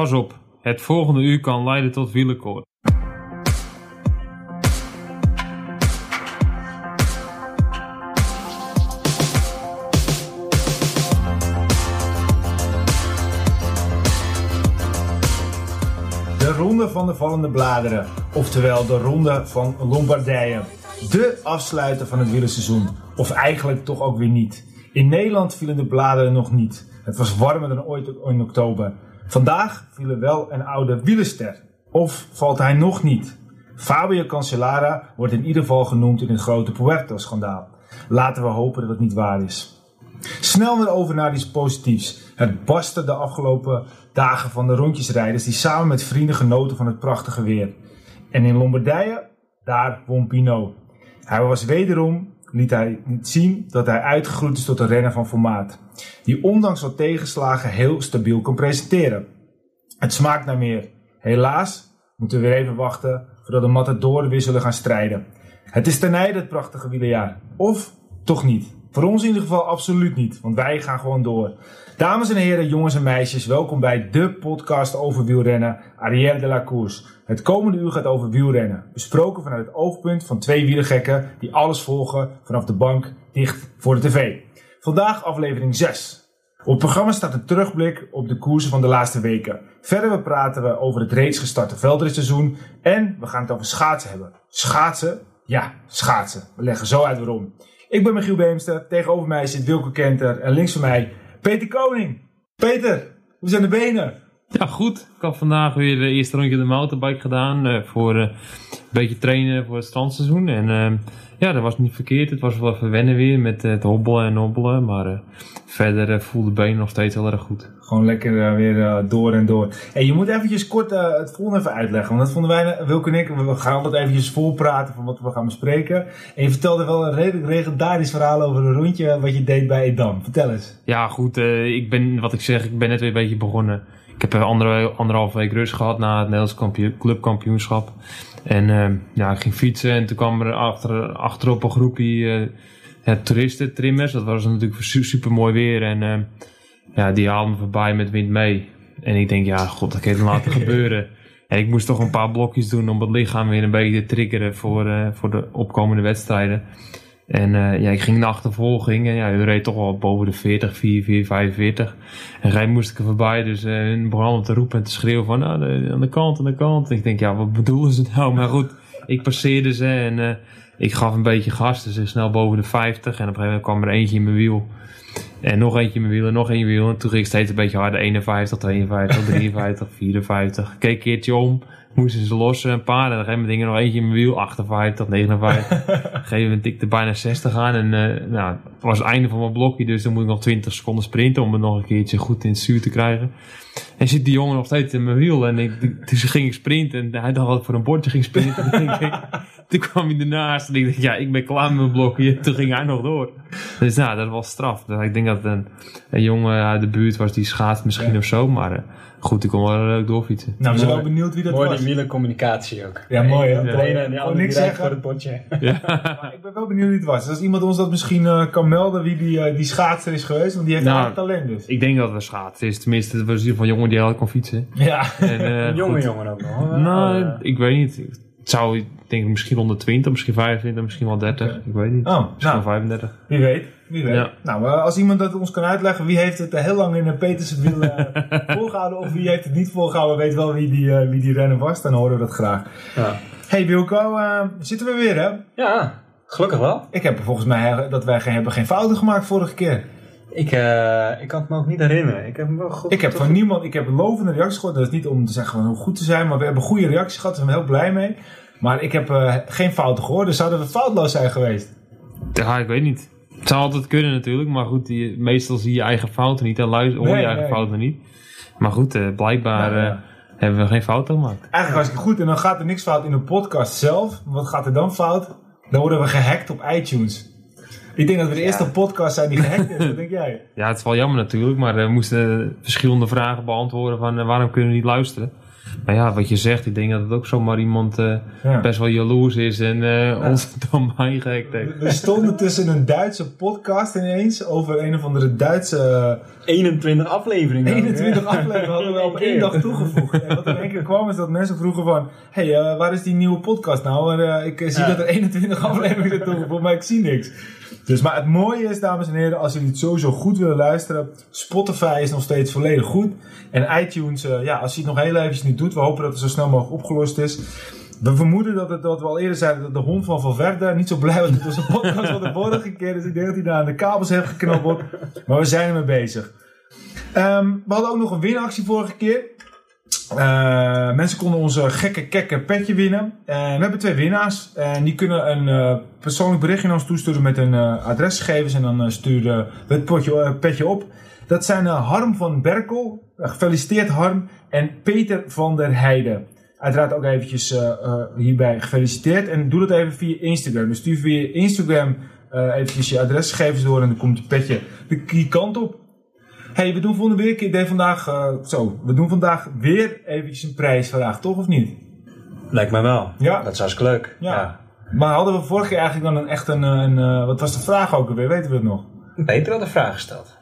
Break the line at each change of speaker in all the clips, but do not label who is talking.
Pas op, het volgende uur kan leiden tot wielenkoord.
De Ronde van de Vallende Bladeren, oftewel de Ronde van Lombardije. De afsluiter van het wielerseizoen, of eigenlijk toch ook weer niet. In Nederland vielen de bladeren nog niet. Het was warmer dan ooit in oktober. Vandaag viel er wel een oude wielerster. Of valt hij nog niet? Fabio Cancellara wordt in ieder geval genoemd in het grote Puerto-schandaal. Laten we hopen dat het niet waar is. Snel weer over naar iets positiefs. Het barstte de afgelopen dagen van de rondjesrijders die samen met vrienden genoten van het prachtige weer. En in Lombardije, daar won Pino. Hij was wederom, liet hij zien dat hij uitgegroeid is tot een renner van formaat. Die ondanks wat tegenslagen heel stabiel kan presenteren. Het smaakt naar meer. Helaas moeten we weer even wachten voordat de Matadoren weer zullen gaan strijden. Het is ten einde het prachtige wielerjaar. Of toch niet. Voor ons in ieder geval absoluut niet, want wij gaan gewoon door. Dames en heren, jongens en meisjes, welkom bij de podcast over wielrennen, Arrière de la Course. Het komende uur gaat over wielrennen, besproken vanuit het oogpunt van twee wielergekken die alles volgen vanaf de bank dicht voor de tv. Vandaag aflevering 6. Op het programma staat een terugblik op de koersen van de laatste weken. Verder praten we over het reeds gestarte veldritseizoen en we gaan het over schaatsen hebben. Schaatsen? Ja, schaatsen. We leggen zo uit waarom. Ik ben Michiel Beemster, tegenover mij zit Wilco Kenter en links van mij Peter Koning. Peter, hoe zijn de benen?
Ja, goed. Ik had vandaag weer de eerste rondje de mountainbike gedaan. eh, voor eh, een beetje trainen voor het strandseizoen. En eh, ja, dat was niet verkeerd. Het was wel even wennen weer met het hobbelen en hobbelen. Maar verder voelde de benen nog steeds heel erg goed.
Gewoon lekker weer door en door. Hey, je moet eventjes kort het volgende even uitleggen. Want dat vonden wij, Wilco en ik, we gaan altijd eventjes volpraten van wat we gaan bespreken. En je vertelde wel een redelijk legendarisch verhaal over een rondje wat je deed bij Edam. Vertel eens.
Ja, goed. ik ben, wat ik zeg, ik ben net weer een beetje begonnen. Ik heb andere, anderhalf week rust gehad na het Nederlands kampioen, clubkampioenschap. En eh, ja, ik ging fietsen en toen kwam er achter, achterop een groepje eh, ja, toeristen, trimmers. Dat was natuurlijk su- super mooi weer. En eh, ja, die haalden me voorbij met wind mee. En ik denk, ja, god, dat kan je laten gebeuren. En ik moest toch een paar blokjes doen om het lichaam weer een beetje te triggeren voor, eh, voor de opkomende wedstrijden. En eh, ja, ik ging in de achtervolging en ja, reed toch wel boven de 40, 4, 4, 45. En gij moest ik er voorbij, dus eh hun begon te roepen en te schreeuwen van de- aan de kant, aan de kant. Ik denk, ja, wat bedoelen ze nou? Maar goed, ik passeerde ze en eh, ik gaf een beetje gas, dus snel boven de 50. En op een gegeven moment kwam er eentje in mijn wiel. En nog eentje in mijn wiel en nog mijn wiel. En toen ging ik steeds een beetje harder, 51, 52, 53, 54. Ik keek een keertje om, moesten ze lossen, een paar. En dan gegeven moment dingen nog eentje in mijn wiel, 58, 59. Op een gegeven moment tikte bijna 60 aan. En eh, nou, het was het einde van mijn blokje, dus dan moet ik nog 20 seconden sprinten om het nog een keertje goed in het zuur te krijgen. En zit die jongen nog steeds in mijn wiel. En ik, toen ging ik sprinten en hij dacht dat ik voor een bordje ging sprinten. En toen, ik, kwam hij ernaast en ik dacht, ja, ik ben klaar met mijn blokje. Toen ging hij nog door. Dus nou, dat was straf. Dus ik denk dat het een, een jongen uit de buurt was die schaatst misschien
Ja.
of zo. Maar eh, goed, ik kon wel leuk doorfietsen.
Nou, we zijn
Mooi.
wel benieuwd wie dat
Mooi
was.
die wielercommunicatie ook.
Ja, mooi, hè?
De
Mooi.
ene en de
Gewoon
andere
niks zeggen.
voor het.
Ja.
Maar ik ben wel benieuwd wie het was. Dus als iemand ons dat misschien eh, kan melden wie die, eh, die schaatser is geweest, want die heeft
Nou,
echt talent dus.
Ik denk dat het een schaatsen is. Tenminste, het was in ieder geval een jongen die heel kon fietsen.
Ja.
En, eh,
Een jonge
goed.
jongen ook nog.
Nou,
Eh,
ik weet niet. Het zou, ik denk misschien onder 20, misschien 25, misschien wel 30.
Oké.
Ik weet niet.
Oh,
Misschien
nou,
wel 35.
wie weet. Wie weet.
Ja.
Nou, als iemand dat ons kan uitleggen, wie heeft het heel lang in een Peterse wiel eh, volgehouden of wie heeft het niet volgehouden, weet wel wie die, eh, wie die renner was, dan horen we dat graag.
ja.
Hey Wilco, eh, zitten we weer hè?
ja, gelukkig wel.
Ik heb volgens mij dat wij geen, hebben geen fouten gemaakt vorige keer.
Ik, eh, ik kan het me ook niet herinneren. Ik heb hem wel goed.
Ik heb van niemand, ik heb lovende reacties gehoord. Dat is niet om te zeggen van hoe goed te zijn, maar we hebben goede reacties gehad. Daar zijn we heel blij mee. Maar ik heb eh, geen fouten gehoord, dus zouden we foutloos zijn geweest.
Ja, ik weet niet. Het zou altijd kunnen natuurlijk, maar goed, die, meestal zie je eigen fouten niet en luister, hoor je
Nee,
eigen
nee.
fouten niet. Maar goed, eh, blijkbaar
Nou, ja.
hebben we geen fouten gemaakt.
Eigenlijk hartstikke goed. En dan gaat er niks fout in de podcast zelf. Wat gaat er dan fout? Dan worden we gehackt op iTunes. Ik denk dat we de eerste podcast zijn die gehackt is. Wat denk jij?
Ja, het is wel jammer natuurlijk, maar eh, we moesten verschillende vragen beantwoorden van eh, waarom kunnen we niet luisteren. Maar ja, wat je zegt, ik denk dat het ook zomaar iemand eh,
Ja.
best wel jaloers is en eh ons dan mij gehackt heeft.
We stonden tussen een Duitse podcast ineens over een of andere Duitse
21 afleveringen.
21 afleveringen hadden we op één dag toegevoegd. En wat in één keer kwam is dat mensen vroegen van... Hé, hey, eh, waar is die nieuwe podcast nou? En, eh, ik eh, zie
Ja.
dat er 21 afleveringen zijn toegevoegd, maar ik zie niks. Dus, maar het mooie is, dames en heren, als jullie het sowieso goed willen luisteren... Spotify is nog steeds volledig goed. En iTunes, eh, ja, als je het nog heel eventjes niet doet... We hopen dat het zo snel mogelijk opgelost is. We vermoeden dat het, wat we al eerder zeiden, dat de hond van Valverde niet zo blij was met onze podcast van de vorige keer. Dus ik denk dat hij daar aan de kabels heeft geknobbeld. Maar we zijn ermee bezig. Ehm, we hadden ook nog een winactie vorige keer. Eh, mensen konden onze gekke kekke petje winnen. En we hebben twee winnaars. En die kunnen een eh, persoonlijk berichtje naar ons toesturen met hun eh, adresgegevens. En dan eh, sturen we het potje, eh, petje op. Dat zijn eh, Harm van Berkel. Eh, gefeliciteerd Harm. En Peter van der Heijden. Uiteraard ook eventjes eh, eh, hierbij gefeliciteerd. En doe dat even via Instagram. Dus stuur via Instagram eh eventjes je adresgegevens door. En dan komt je petje de kant op. Hey, we doen volgende week, ik deed vandaag, eh, zo, we doen vandaag weer eventjes een prijsvraag, toch of niet?
Lijkt mij wel.
Ja.
Dat is hartstikke leuk.
Ja. Maar hadden we vorige keer eigenlijk dan een, echt een, een, eh, wat was de vraag ook alweer, weten we het nog?
Peter had een vraag gesteld.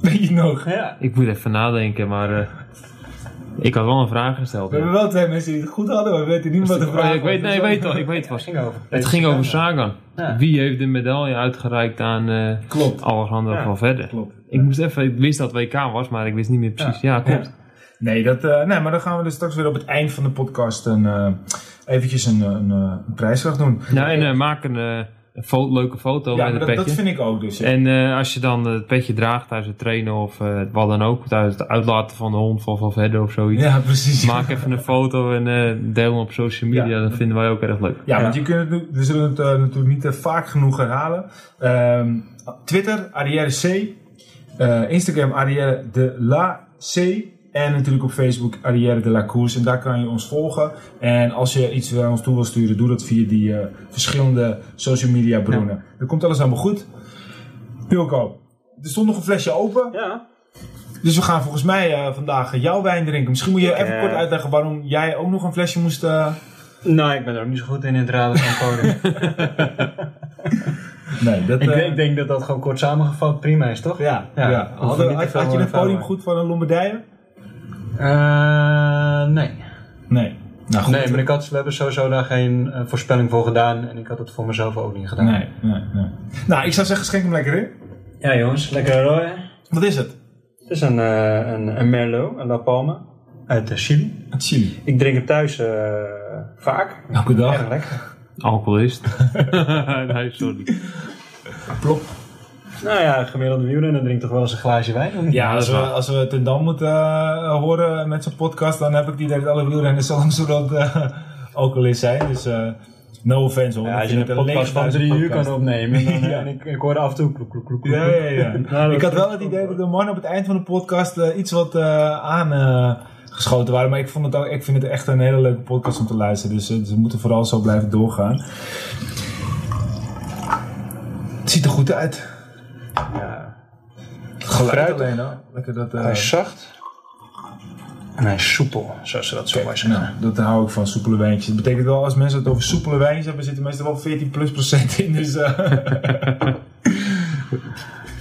Weet je nog?
Ja.
Ik moet even nadenken, maar eh, ik had wel een vraag gesteld.
We
ja.
hebben wel twee mensen die het goed hadden, maar we weten niet wat de
Oh,
vraag
ja, ik weet,
was.
nee, ik weet wel, ik weet
Het
vast.
ging over.
Het ging over Sagan.
Ja.
Wie heeft de medaille uitgereikt aan eh
Klopt.
Alejandro
Ja.
Valverde?
Klopt.
Ik moest even, ik wist dat WK was, maar ik wist niet meer precies. Ja, klopt.
Nee, dat, eh, nee, maar dan gaan we dus straks weer op het eind van de podcast een, eh, eventjes een, een, eh, een prijsvraag doen.
Nou, en maak een, eh, een fo- leuke foto
ja,
met het
dat,
petje.
dat vind ik ook dus. ja.
En eh, als je dan het petje draagt tijdens het trainen of eh, wat dan ook, tijdens het uitlaten van de hond van Valverde of zoiets.
ja, precies.
Maak even een foto en eh, deel hem op social media,
Ja.
dat vinden wij ook erg leuk.
Ja,
Ja.
want je kunt het, we zullen het natuurlijk niet vaak genoeg herhalen. Ehm, Twitter, Arrière C. Eh, Instagram, Arrière de la C. En natuurlijk op Facebook, Arrière de la Course. En daar kan je ons volgen. En als je iets naar ons toe wil sturen, doe dat via die eh, verschillende social media bronnen. Dan komt alles allemaal goed. Pilko, er stond nog een flesje open.
Ja.
Dus we gaan volgens mij eh, vandaag jouw wijn drinken. Misschien moet je
Ik,
even kort uitleggen waarom jij ook nog een flesje moest...
Nou, ik ben er ook niet zo goed in in het raden van het podium.
Nee, dat...
ik,
eh,
denk- ik denk dat dat gewoon kort samengevat prima is, toch?
Ja,
Ja,
had, had je het podium goed van een Lombardije?
Eh, nee.
Nee. Nou, goed.
Nee, maar ik had, we hebben sowieso daar geen eh, voorspelling voor gedaan. En ik had het voor mezelf ook niet gedaan.
Nee, nee, nee. Nou, ik zou zeggen, schenk hem lekker in.
Ja jongens, lekker rooien.
Wat is het?
Het is een, eh, een, een Merlot, een La Palma, uit Chili.
Het chili.
Ik drink hem thuis eh, vaak.
Elke dag.
Erg lekker.
Alcoholist. nee, sorry.
Plop.
Nou ja, gemiddelde wielrenner drinkt toch wel eens een glaasje wijn?
Ja, als we, als we ten Dam moeten eh, horen met zijn podcast, dan heb ik het idee dat alle wielrenners zo lang zo dat eh alcoholist zijn. Dus eh, no offense hoor.
Ja, als je een podcast van drie uur kan opnemen. Dan,
Ja.
En ik, ik hoorde af en toe kloek, kloek, kloek, kloek.
Ja, ja, ja.
Nou,
ik had wel het idee dat de mannen op het eind van de podcast iets wat eh aangeschoten waren. Maar ik, vond het ook, ik vind het echt een hele leuke podcast om te luisteren. Dus eh, ze moeten vooral zo blijven doorgaan. Het ziet er goed uit.
Ja.
Het geluid alleen al. Lekker dat... eh,
Hij is zacht. En hij is soepel, zoals ze dat zo mooi zeggen.
nou, dat hou ik van soepele wijntjes. Dat betekent wel, als mensen het over soepele wijntjes hebben, zitten meestal wel 14 plus procent in. Dus eh,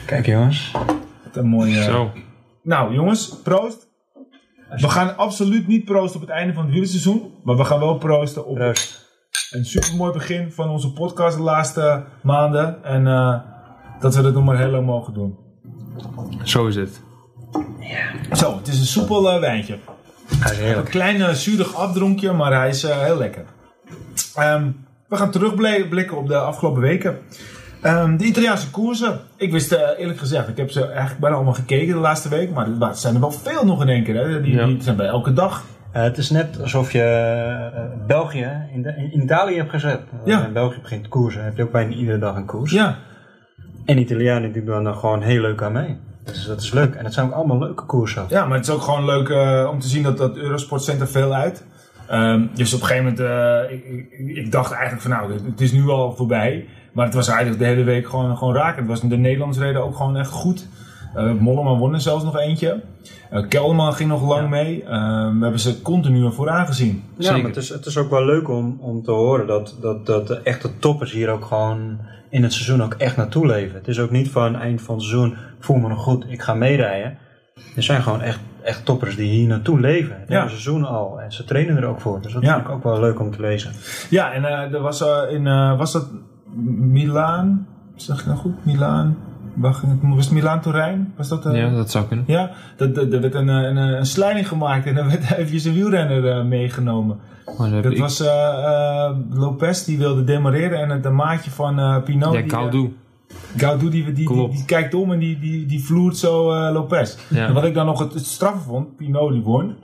Kijk jongens.
wat een mooie...
Zo.
Nou jongens, proost. We gaan absoluut niet proosten op het einde van het wielerseizoen. Maar we gaan wel proosten op
Proost.
een supermooi begin van onze podcast de laatste maanden. En eh, dat we dat nog maar heel lang mogen doen.
Zo is het.
Zo, het is een soepel eh, wijntje.
Hij is
Een klein eh, zuurig afdronkje, maar hij is heel lekker. Ehm, we gaan terugblikken op de afgelopen weken. Ehm, de Italiaanse koersen. Ik wist eh, eerlijk gezegd, ik heb ze eigenlijk bijna allemaal gekeken de laatste week. Maar er zijn er wel veel nog in één keer. Hè. Die,
Ja.
die zijn bij elke dag.
Eh, het is net alsof je eh, België in, de- in Italië hebt gezet.
Ja.
In België begint koersen. Heb je ook bijna iedere dag een koers.
Ja,
En Italianen die doen er gewoon heel leuk aan mee. Dus dat is leuk. En het zijn ook allemaal leuke koersen.
ja maar het is ook gewoon leuk eh, om te zien dat dat Eurosport zendt er veel uit. Ehm, dus op een gegeven moment, eh, ik, ik, ik dacht eigenlijk van nou, het, het is nu al voorbij. Maar het was eigenlijk de hele week gewoon, gewoon raak. Het was, de Nederlanders reden ook gewoon echt goed. Eh Mollema won er zelfs nog eentje. Eh Kelderman ging nog lang
Ja.
mee. Eh, we hebben ze continu vooraan gezien.
Ja,
Zeker.
maar het is, het is ook wel leuk om, om te horen dat, dat, dat de echte toppers hier ook gewoon in het seizoen ook echt naartoe leven. Het is ook niet van eind van het seizoen, voel me nog goed, ik ga meerijden. Er zijn gewoon echt, echt toppers die hier naartoe leven. Het
Ja.
hele seizoen al. En ze trainen er ook voor. Dus dat
Ja.
vind ik ook wel leuk om te lezen.
Ja, en eh, er was, eh, in, eh, was dat Milaan? Zeg ik nou goed? Milaan? Was het Milaan-Turijn? Was dat? eh,
Ja, dat zou kunnen.
Ja, dat- dat- er werd een, een, een, een slijding gemaakt en er werd eventjes een wielrenner eh, meegenomen.
Maar dat ik,
was eh, eh, Lopez die wilde demareren en het een maatje van eh Pinot.
ja, Gaudu.
die, die, die, kijkt om en die, die, die vloert zo eh, Lopez.
Ja.
En wat ik dan nog het, het straffe vond, Pinot die won.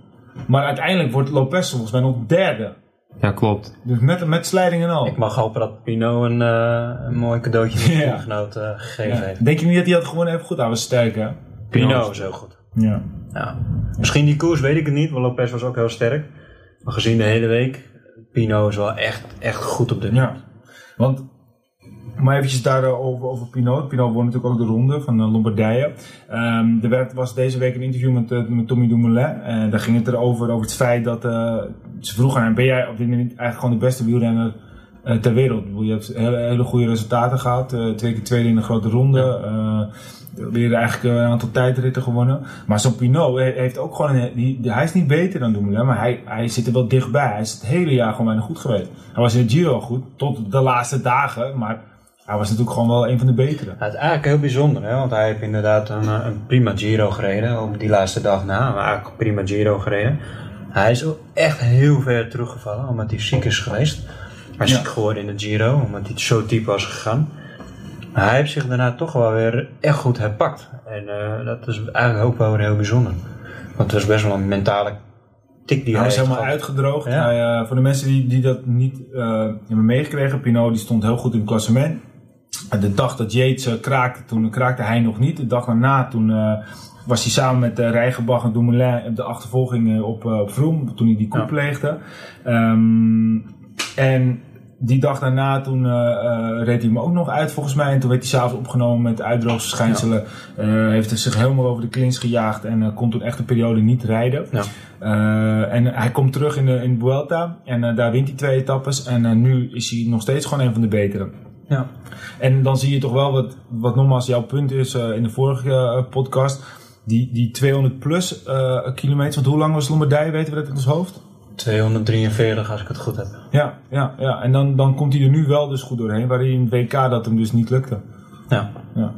Maar uiteindelijk wordt Lopez volgens mij nog derde.
Ja, klopt.
Dus met, met slijding en al.
Ik mag hopen dat Pino een, eh, een mooi cadeautje voor
Ja.
zijn teamgenoot eh, gegeven
Ja.
heeft.
Denk je niet dat hij had gewonnen heeft? Goed, hij was sterk hè?
Pino is heel goed.
Ja.
Ja. Misschien die koers weet ik het niet, want Lopez was ook heel sterk. Maar gezien de hele week, Pino is wel echt, echt goed op dit
Ja, want maar eventjes daarover over Pinot. Pinot won natuurlijk ook de ronde van eh, Lombardije. Ehm, er werd, was deze week een interview met, eh, met Tommy Dumoulin. En daar ging het erover, over het feit dat eh, ze vroegen aan hem, ben jij op dit moment eigenlijk gewoon de beste wielrenner eh, ter wereld? Je hebt hele, hele goede resultaten gehad. eh, twee keer tweede in de grote ronde. eh, weer eigenlijk een aantal tijdritten gewonnen. Maar zo'n Pinot he- heeft ook gewoon een, die, hij is niet beter dan Dumoulin, maar hij, hij zit er wel dichtbij. Hij is het hele jaar gewoon bijna goed geweest. Hij was in de Giro goed, tot de laatste dagen, maar hij was natuurlijk gewoon wel een van de betere.
Het is eigenlijk heel bijzonder, hè? want hij heeft inderdaad een, eh, een prima Giro gereden op die laatste dag na. Maar eigenlijk een prima Giro gereden. Hij is echt heel ver teruggevallen, omdat hij ziek is geweest. Hij is
Ja.
ziek geworden in de Giro, omdat hij zo diep was gegaan. Maar hij heeft zich daarna toch wel weer echt goed herpakt. En eh, dat is eigenlijk ook wel weer heel bijzonder. Want het was best wel een mentale tik die
Hij
hij, heeft
helemaal
gehad.
uitgedroogd.
Ja.
Hij, eh, voor de mensen die, die dat niet eh, hebben meegekregen, Pinot die stond heel goed in het klassement. De dag dat Yates eh, kraakte, toen kraakte hij nog niet. De dag daarna, toen eh, was hij samen met uh, Rijgenbach en Dumoulin op de achtervolging op, op Vroom, toen hij die koep
Ja.
pleegde. Ehm, en die dag daarna, toen reed hij hem ook nog uit volgens mij. En toen werd hij s'avonds opgenomen met uitdroogverschijnselen. Eh, heeft hij zich helemaal over de klins gejaagd en kon toen echt een periode niet rijden.
Ja.
En hij komt terug in de, in Vuelta en daar wint hij twee etappes. En nu is hij nog steeds gewoon een van de betere.
Ja.
En dan zie je toch wel wat, wat nogmaals jouw punt is eh, in de vorige eh, podcast. Die, die 200 plus eh, kilometer. Want hoe lang was Lombardije, weten we dat in ons hoofd?
243 als ik het goed heb.
Ja, ja, ja. En dan, dan komt hij er nu wel dus goed doorheen. Waar hij in het WK dat hem dus niet lukte.
Ja.
Ja.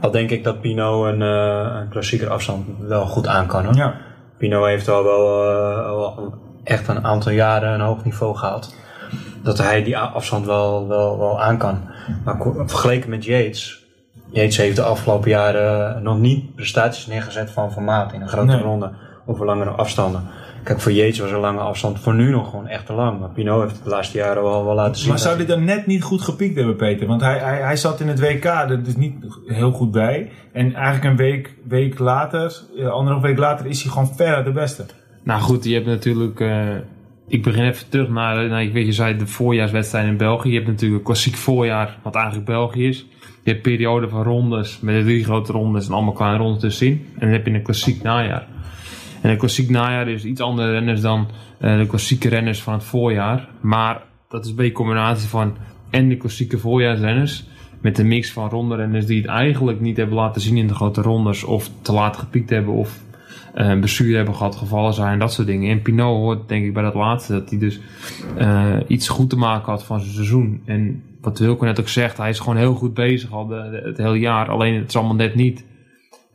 Al denk ik dat Pino een, een klassieker afstand wel goed aan kan. Hoor.
Ja.
Pino heeft al wel, wel echt een aantal jaren een hoog niveau gehaald. Dat hij die afstand wel, wel, wel aan kan. Maar vergeleken met Yates. Yates heeft de afgelopen jaren nog niet prestaties neergezet van formaat in een grote
Nee.
ronde of langere afstanden. Kijk, voor Yates was een lange afstand voor nu nog gewoon echt te lang. Maar Pino heeft het de laatste jaren wel, wel laten zien.
Maar zou
hij-
dit dan net niet goed gepiekt hebben, Peter? Want hij, hij, hij zat in het WK er dus niet heel goed bij. En eigenlijk een week, week later, eh, anderhalf week later, is hij gewoon verder de beste.
Nou goed, je hebt natuurlijk. eh, ik begin even terug naar, ik weet je zei, de voorjaarswedstrijd in België. Je hebt natuurlijk een klassiek voorjaar, wat eigenlijk België is. Je hebt periode van rondes, met de drie grote rondes en allemaal kleine rondes tussenin. En dan heb je een klassiek najaar. En een klassiek najaar is iets andere renners dan eh, de klassieke renners van het voorjaar. Maar dat is een beetje een combinatie van en de klassieke voorjaarsrenners. Met een mix van rondrenners die het eigenlijk niet hebben laten zien in de grote rondes. Of te laat gepiekt hebben of eh, een blessure hebben gehad, gevallen zijn, dat soort dingen. En Pinot hoort denk ik bij dat laatste, dat hij dus eh, iets goed te maken had van zijn seizoen. En wat Wilco net ook zegt, hij is gewoon heel goed bezig al de- het hele jaar. Alleen het is allemaal net niet.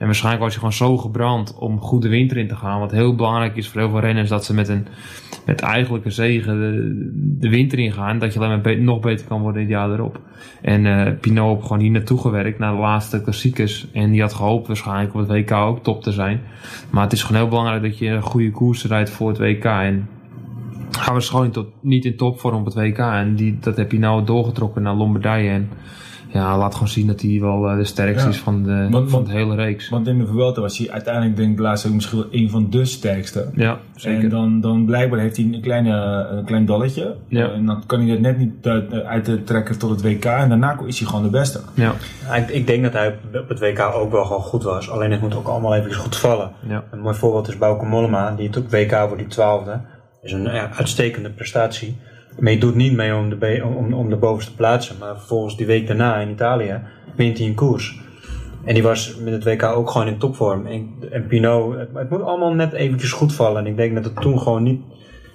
En waarschijnlijk was hij gewoon zo gebrand om goed de winter in te gaan. Wat heel belangrijk is voor heel veel renners, dat ze met een met eigenlijk zegen de, de winter ingaan. Dat je alleen maar nog beter kan worden het jaar erop. En eh Pinot heeft gewoon hier naartoe gewerkt naar de laatste klassiekers. En die had gehoopt waarschijnlijk op het WK ook top te zijn. Maar het is gewoon heel belangrijk dat je een goede koers rijdt voor het WK. En hij was gewoon tot, niet in topvorm op het WK. En die, dat heb je nou doorgetrokken naar Lombardije. En ja, laat gewoon zien dat hij wel eh, de sterkste
Ja.
is van de,
Want-
van
want-
de hele reeks.
Want in de Vuelta was hij uiteindelijk denk ik laatst ook misschien wel een van de sterkste.
ja, zeker.
En dan, dan blijkbaar heeft hij een, kleine, een klein dalletje.
Ja.
En dan kan hij het net niet uit, trekken tot het WK. En daarna is hij gewoon de beste.
ja,
ik, ik denk dat hij op het WK ook wel gewoon goed was. Alleen het moet ook allemaal even goed vallen.
ja.
Een mooi voorbeeld is Bauke Mollema, die het op WK wordt die twaalfde. is een ja, uitstekende prestatie. Maar je doet niet mee om de, om, om de bovenste plaatsen. Maar vervolgens die week daarna in Italië wint hij een koers. En die was met het WK ook gewoon in topvorm. En, en Pinot, het, het moet allemaal net eventjes goed vallen. En ik denk dat het toen gewoon niet,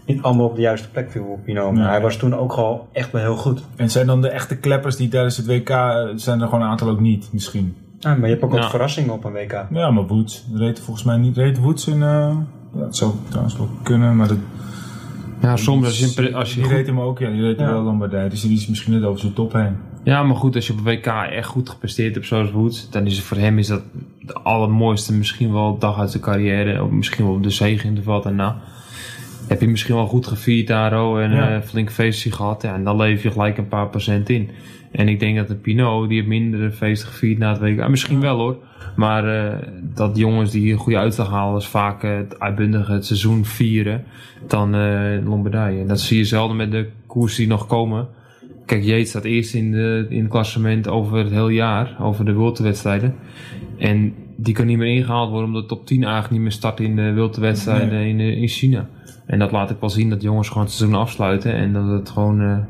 niet allemaal op de juiste plek viel op Pinot. Maar hij was toen ook gewoon echt wel heel goed.
En zijn dan de echte kleppers die tijdens het WK, eh, zijn er gewoon een aantal ook niet misschien.
Ja, maar je hebt ook wat verrassingen op een WK.
Ja, maar Woods. Reed volgens mij niet. Reed Woods in... eh ja, het zou trouwens wel kunnen, maar dat,
ja soms als je, een als je
die
goed-
reed hem ook, ja. Die reed hem
Ja.
wel Lombardij. Dus die is misschien net over zijn top heen.
Ja, maar goed, als je op een WK echt goed gepresteerd hebt zoals Woods, dan is het voor hem is dat de allermooiste, misschien wel dag uit zijn carrière, of misschien wel de zege in de valt daarna. Heb je misschien wel goed gevierd daar oh, en
Ja.
eh, flink feestje gehad, ja, en dan leef je gelijk een paar procent in. En ik denk dat de Pinot, die heeft minder feesten gevierd na het WK, misschien wel hoor, maar eh, dat jongens die een goede uitslag halen, is vaak het uitbundige het seizoen vieren dan eh Lombardije. En dat zie je zelden met de koers die nog komen. Kijk, Yates staat eerst in, de, in het klassement over het hele jaar, over de Wilde-wedstrijden. En die kan niet meer ingehaald worden omdat de top 10 eigenlijk niet meer start in de Wilde-wedstrijden in, eh, in China. En dat laat ik wel zien dat jongens gewoon het seizoen afsluiten en dat het gewoon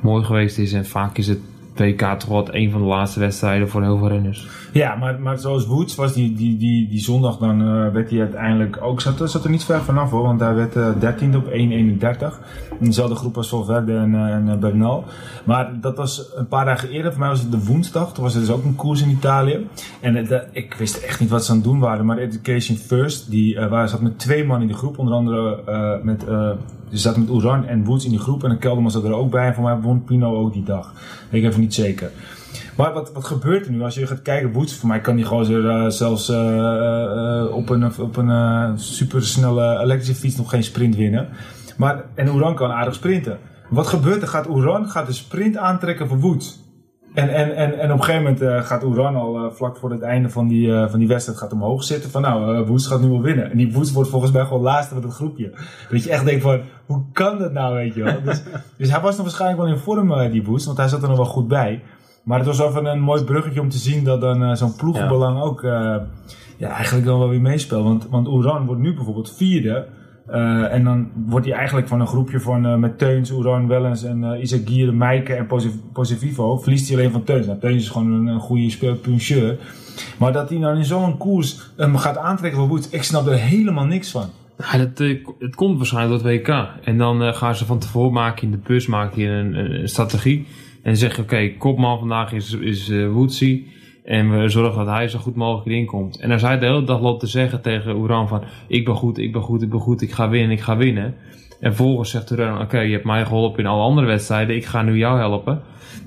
mooi geweest is. En vaak is het WK toch wel een van de laatste wedstrijden voor heel veel renners.
Ja, maar, maar zoals Woods was die, die, die, die zondag, dan eh, werd hij uiteindelijk ook, zat, zat er niet ver vanaf hoor, want hij werd eh 13e op 1.31. In dezelfde groep als Valverde en, eh, en eh, Bernal. Maar dat was een paar dagen eerder, voor mij was het de woensdag, toen was er dus ook een koers in Italië. En eh, ik wist echt niet wat ze aan het doen waren, maar Education First, die waar, zat met twee man in de groep, onder andere met, ze zat met Oran en Woods in die groep en de Kelderman zat er ook bij en voor mij won Pino ook die dag. Ik even niet zeker. Maar wat, wat gebeurt er nu? Als je gaat kijken, Woods, voor mij kan die eh, zelfs op een, op een supersnelle elektrische fiets nog geen sprint winnen. Maar, en Oeran kan aardig sprinten. Wat gebeurt er? Gaat Oeran gaat de sprint aantrekken voor Woods. En, en, en, en op een gegeven moment eh, gaat Oeran al eh, vlak voor het einde van die, eh, van die wedstrijd gaat omhoog zitten. Van nou, Woods gaat nu wel winnen. En die Woods wordt volgens mij gewoon laatste van het groepje. Dat je echt denkt van, hoe kan dat nou, weet je wel? Dus, dus hij was nog waarschijnlijk wel in vorm, die Woods. Want hij zat er nog wel goed bij. Maar het was even een mooi bruggetje om te zien dat dan zo'n ploegenbelang ook ja, eigenlijk dan wel weer meespeelt. Want, want Oeran wordt nu bijvoorbeeld vierde. Eh, en dan wordt hij eigenlijk van een groepje van eh, met Teuns, Oeran, Wellens en uh, Isaac Gier, Meike en Posi- Posivivo. Verliest hij alleen van Teuns. Nou, Teuns is gewoon een, goede puncheur. Maar dat hij dan in zo'n koers hem gaat aantrekken voor Woods, ik snap er helemaal niks van.
Dat, eh, het komt waarschijnlijk door het WK. En dan eh, gaan ze van tevoren maken in de bus maken een, strategie. En dan zeg je, oké, kopman vandaag is, is eh, Woodsy. En we zorgen dat hij zo goed mogelijk erin komt. En als hij de hele dag loopt te zeggen tegen Oeran van... Ik ben goed, ik ben goed, ik ben goed, ik ga winnen, ik ga winnen. En vervolgens zegt Oeran, oké, je hebt mij geholpen in alle andere wedstrijden. Ik ga nu jou helpen.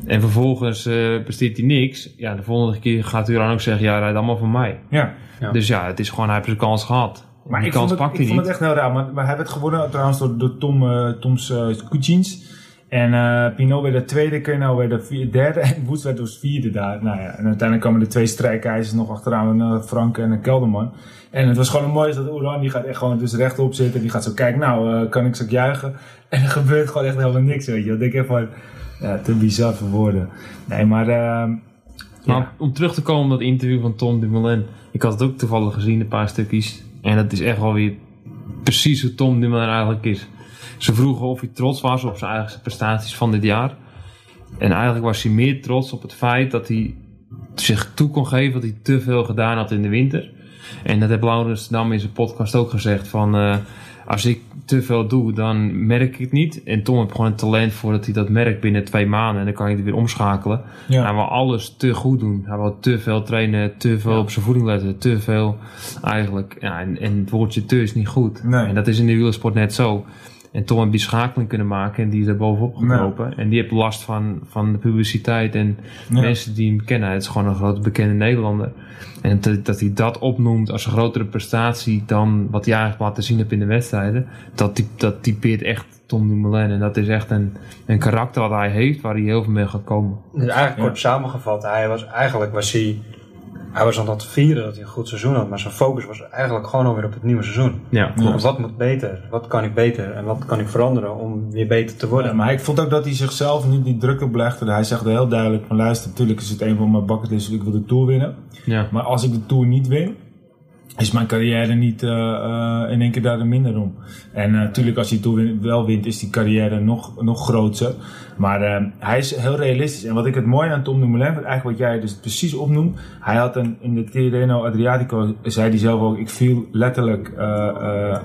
En vervolgens eh presteert hij niks. Ja, de volgende keer gaat Oeran ook zeggen, ja, rijd allemaal van mij.
Ja.
Ja.
Dus ja, het is gewoon, hij heeft zijn kans gehad.
Maar
die
ik
kans
vond, het,
pakt
ik
hij
vond
niet.
het echt heel raar. Maar, maar hij werd gewonnen trouwens door, door Tom, eh Toms Kuchins. En eh Pinot werd de tweede, Kernel werd de vierde, derde en Woods werd dus vierde daar. Nou ja, en uiteindelijk kwamen de twee strijkijzers nog achteraan, uh, Frank en uh, Kelderman. En het was gewoon een mooie dat Oeran, die gaat echt gewoon dus rechtop zitten. Die gaat zo kijken, nou, uh, kan ik zo juichen? En er gebeurt gewoon echt helemaal niks, weet je. Dan denk ik van, ja, te bizar voor woorden. Nee, maar... Uh,
maar om terug te komen op dat interview van Tom Dumoulin. Ik had het ook toevallig gezien, een paar stukjes. En dat is echt wel weer precies hoe Tom Dumoulin eigenlijk is. Ze vroegen of hij trots was op zijn eigen prestaties van dit jaar. En eigenlijk was hij meer trots op het feit dat hij zich toe kon geven dat hij te veel gedaan had in de winter. En dat heeft Laurens Dam in zijn podcast ook gezegd van... Uh, als ik te veel doe, dan merk ik het niet. En Tom heeft gewoon een talent voor dat hij dat merkt binnen twee maanden. En dan kan je het weer omschakelen. Ja. Hij wil alles te goed doen. Hij wil te veel trainen, te veel ja. op zijn voeding letten. Te veel eigenlijk. Ja, en, en het woordje te is niet goed.
Nee.
En dat is in de wielersport net zo. En Tom heeft die schakeling kunnen maken en die is er bovenop gekropen. En die heeft last van, van de publiciteit en
Ja.
mensen die hem kennen. Het is gewoon een grote bekende Nederlander. En dat, dat hij dat opnoemt als een grotere prestatie dan wat hij eigenlijk laten zien heeft in de wedstrijden. Dat, dat typeert echt Tom Dumoulin. En dat is echt een, een karakter wat hij heeft waar hij heel veel mee gaat komen.
Dus eigenlijk
Ja.
kort samengevat, hij was eigenlijk was hij, hij was aan het vieren dat hij een goed seizoen had, maar zijn focus was eigenlijk gewoon alweer op het nieuwe seizoen.
Ja.
Wat moet beter? Wat kan ik beter? En wat kan ik veranderen om weer beter te worden?
Ja, maar ik vond ook dat hij zichzelf niet die druk oplegde. Hij zegt heel duidelijk van luister, natuurlijk is het een van mijn bucketlists, ik wil de Tour winnen.
ja.
Maar als ik de Tour niet win, is mijn carrière niet eh, eh, in één keer daar er minder om. En eh, natuurlijk als hij de Tour win- wel wint, is die carrière nog, nog groter. Maar eh, hij is heel realistisch. En wat ik het mooie aan Tom Dumoulin vind, eigenlijk wat jij dus precies opnoemt. Hij had een, in de Tirreno Adriatico, zei hij zelf ook, ik viel letterlijk eh, eh, eh,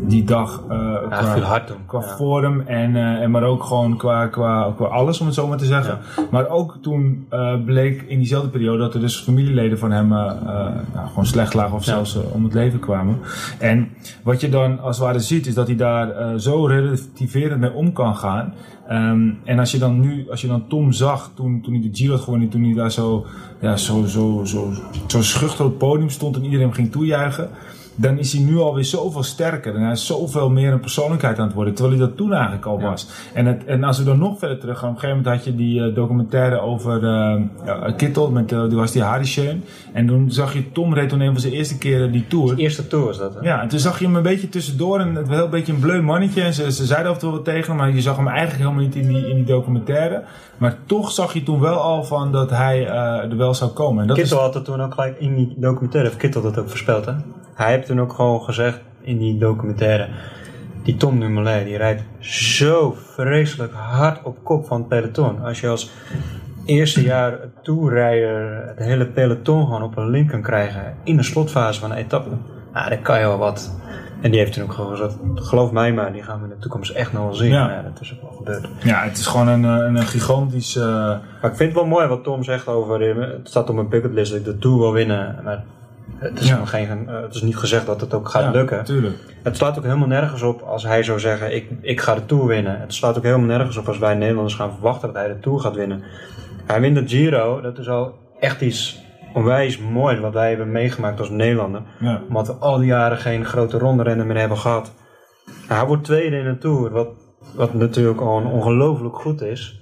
die dag qua-
viel hard toen.
Qua
Ja.
vorm en, en maar ook gewoon qua, qua, qua alles, om het zo maar te zeggen. Maar ook toen bleek in diezelfde periode dat er dus familieleden van hem nou, gewoon slecht lagen of
Ja.
zelfs om het leven kwamen. En wat je dan als het ware ziet, is dat hij daar zo relativerend mee om kan gaan. Ehm, en als je dan nu, als je dan Tom zag toen, toen hij de Giro had gewonnen, toen hij daar zo, ja, zo, zo, zo, zo schuchter op het podium stond en iedereen hem ging toejuichen dan is hij nu alweer zoveel sterker. En hij is zoveel meer een persoonlijkheid aan het worden. Terwijl hij dat toen eigenlijk al
Ja.
was. En, het, en als we dan nog verder terug gaan. Op een gegeven moment had je die eh, documentaire over ja, Kittel. Met, die was die Harry. En toen zag je Tom reed toen een van zijn eerste keren die Tour.
De eerste tour was dat, hè?
Ja, en toen zag je hem een beetje tussendoor. En het was heel een beetje een bleu mannetje. En ze, ze zeiden af en toe wat tegen hem. Maar je zag hem eigenlijk helemaal niet in die, in die documentaire. Maar toch zag je toen wel al van dat hij er wel zou komen. En dat
Kittel
is,
had het toen ook gelijk in die documentaire, heeft Kittel dat ook voorspeld, hè? Hij heeft toen ook gewoon gezegd in die documentaire, die Tom Dumoulin, die rijdt zo vreselijk hard op kop van het peloton. Als je als eerste jaar toerrijder het hele peloton gewoon op een link kan krijgen in de slotfase van een etappe, nou, dan kan je wel wat. En die heeft toen ook gewoon gezegd, geloof mij maar, die gaan we in de toekomst echt nog wel zien.
Ja.
Ja, dat is ook wel gebeurd.
ja, het is gewoon een, eh, een, een gigantisch... eh,
Maar ik vind het wel mooi wat Tom zegt over, eh, het staat op mijn bucketlist dat ik de Tour wil winnen. Maar het is,
Ja.
nog geen, eh, het is niet gezegd dat het ook gaat
ja,
lukken.
Tuurlijk.
Het slaat ook helemaal nergens op als hij zou zeggen, ik, ik ga de Tour winnen. Het slaat ook helemaal nergens op als wij Nederlanders gaan verwachten dat hij de Tour gaat winnen. Hij wint de Giro, dat is al echt iets onwijs moois wat wij hebben meegemaakt als Nederlander.
Ja.
Omdat we al die jaren geen grote ronde rennen meer hebben gehad. Hij wordt tweede in de Tour, wat, wat natuurlijk gewoon ongelooflijk goed is.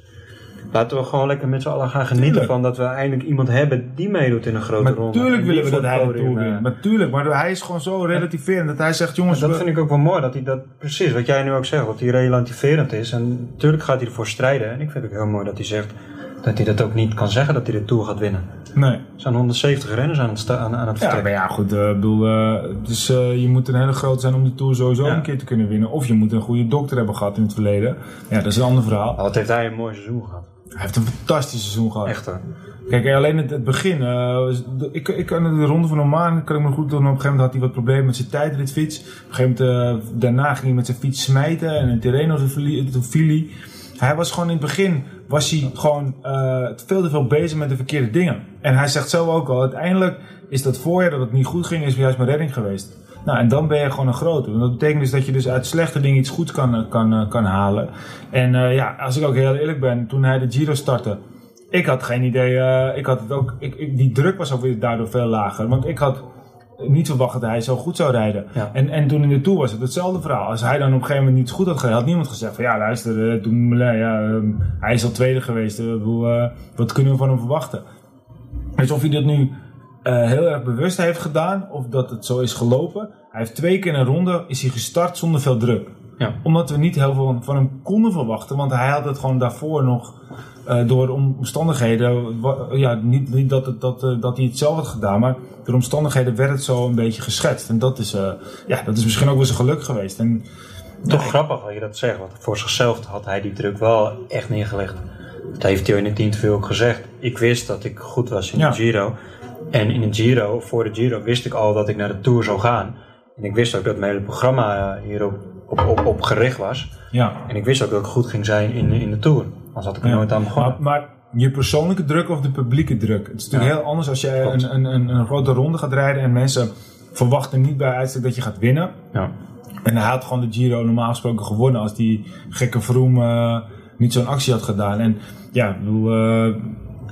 Laten we gewoon lekker met z'n allen gaan genieten
Tuurlijk.
van dat we eindelijk iemand hebben die meedoet in een grote
Maar
ronde.
tuurlijk
En
willen we dat hij de Tour wint.
eh,
Maar tuurlijk, maar hij is gewoon zo relativerend dat hij zegt, jongens...
dat
we-
vind ik ook wel mooi, dat hij dat precies, wat jij nu ook zegt, dat hij relativerend is. En natuurlijk gaat hij ervoor strijden. En ik vind het ook heel mooi dat hij zegt dat hij dat ook niet kan zeggen dat hij de Tour gaat winnen.
Nee.
Er zijn 170 renners aan het, aan, aan het
Ja,
vertrekken.
maar ja, goed. eh, bedoel, eh, dus, je moet een hele groot zijn om die Tour sowieso
Ja.
een keer te kunnen winnen. Of je moet een goede dokter hebben gehad in het verleden. Ja, dat is een ander verhaal.
Wat heeft hij een mooi seizoen gehad.
Hij heeft een fantastisch seizoen gehad.
Echt hoor.
Kijk, alleen het, het begin. eh, de- ik, ik kan de ronde van Oman, kan ik me goed doen. Op een gegeven moment had hij wat problemen met zijn tijdritfiets. Op een gegeven moment, eh, daarna ging hij met zijn fiets smijten. En in Tirreno toen viel-. Hij was gewoon in het begin, was hij gewoon eh, veel te veel bezig met de verkeerde dingen. En hij zegt zelf ook al, uiteindelijk is dat voorjaar dat het niet goed ging, is juist mijn redding geweest. Nou, en dan ben je gewoon een grote. Want dat betekent dus dat je dus uit slechte dingen iets goeds kan, eh, kan, eh, kan halen. En eh, ja, als ik ook heel eerlijk ben, toen hij de Giro startte, ik had geen idee. ik had het ook, ik, ik- die druk was daardoor veel lager. Want ik had niet verwacht dat hij zo goed zou rijden.
Ja.
En, en toen in de Tour was het hetzelfde verhaal. Als hij dan op een gegeven moment niet goed had gereden, had niemand gezegd van ja, luister, eh, toen, ja, ehm, hij is al tweede geweest. wat kunnen we van hem verwachten? Dus of hij dat nu eh, heel erg bewust heeft gedaan, of dat het zo is gelopen. Hij heeft twee keer in een ronde is hij gestart zonder veel druk
Ja.
omdat we niet heel veel van- hem konden verwachten. Want hij had het gewoon daarvoor nog eh, door omstandigheden. Ja, niet, niet dat, het, dat, eh, dat hij het zelf had gedaan, maar door omstandigheden werd het zo een beetje geschetst. En dat is, ja, dat is misschien ook wel zijn geluk geweest. En,
Toch grappig dat je dat zegt, want voor zichzelf had hij die druk wel echt neergelegd. Dat heeft hij in het interview ook gezegd. Ik wist dat ik goed was in
Ja.
de Giro. En in de Giro, voor de Giro, wist ik al dat ik naar de Tour zou gaan. En ik wist ook dat mijn hele programma eh, hierop op, op, op gericht was.
ja.
En ik wist ook dat ik goed ging zijn in, in de Tour. Anders had ik er
Ja.
nooit aan begonnen.
Maar, maar je persoonlijke druk of de publieke druk? Het is natuurlijk
Ja.
heel anders als
Klopt.
een, een, een, een grote ronde gaat rijden en mensen verwachten niet bij uitstek dat je gaat winnen.
Ja.
En hij had gewoon de Giro normaal gesproken gewonnen als die gekke Vroom eh, niet zo'n actie had gedaan. En ja, ik bedoel... eh,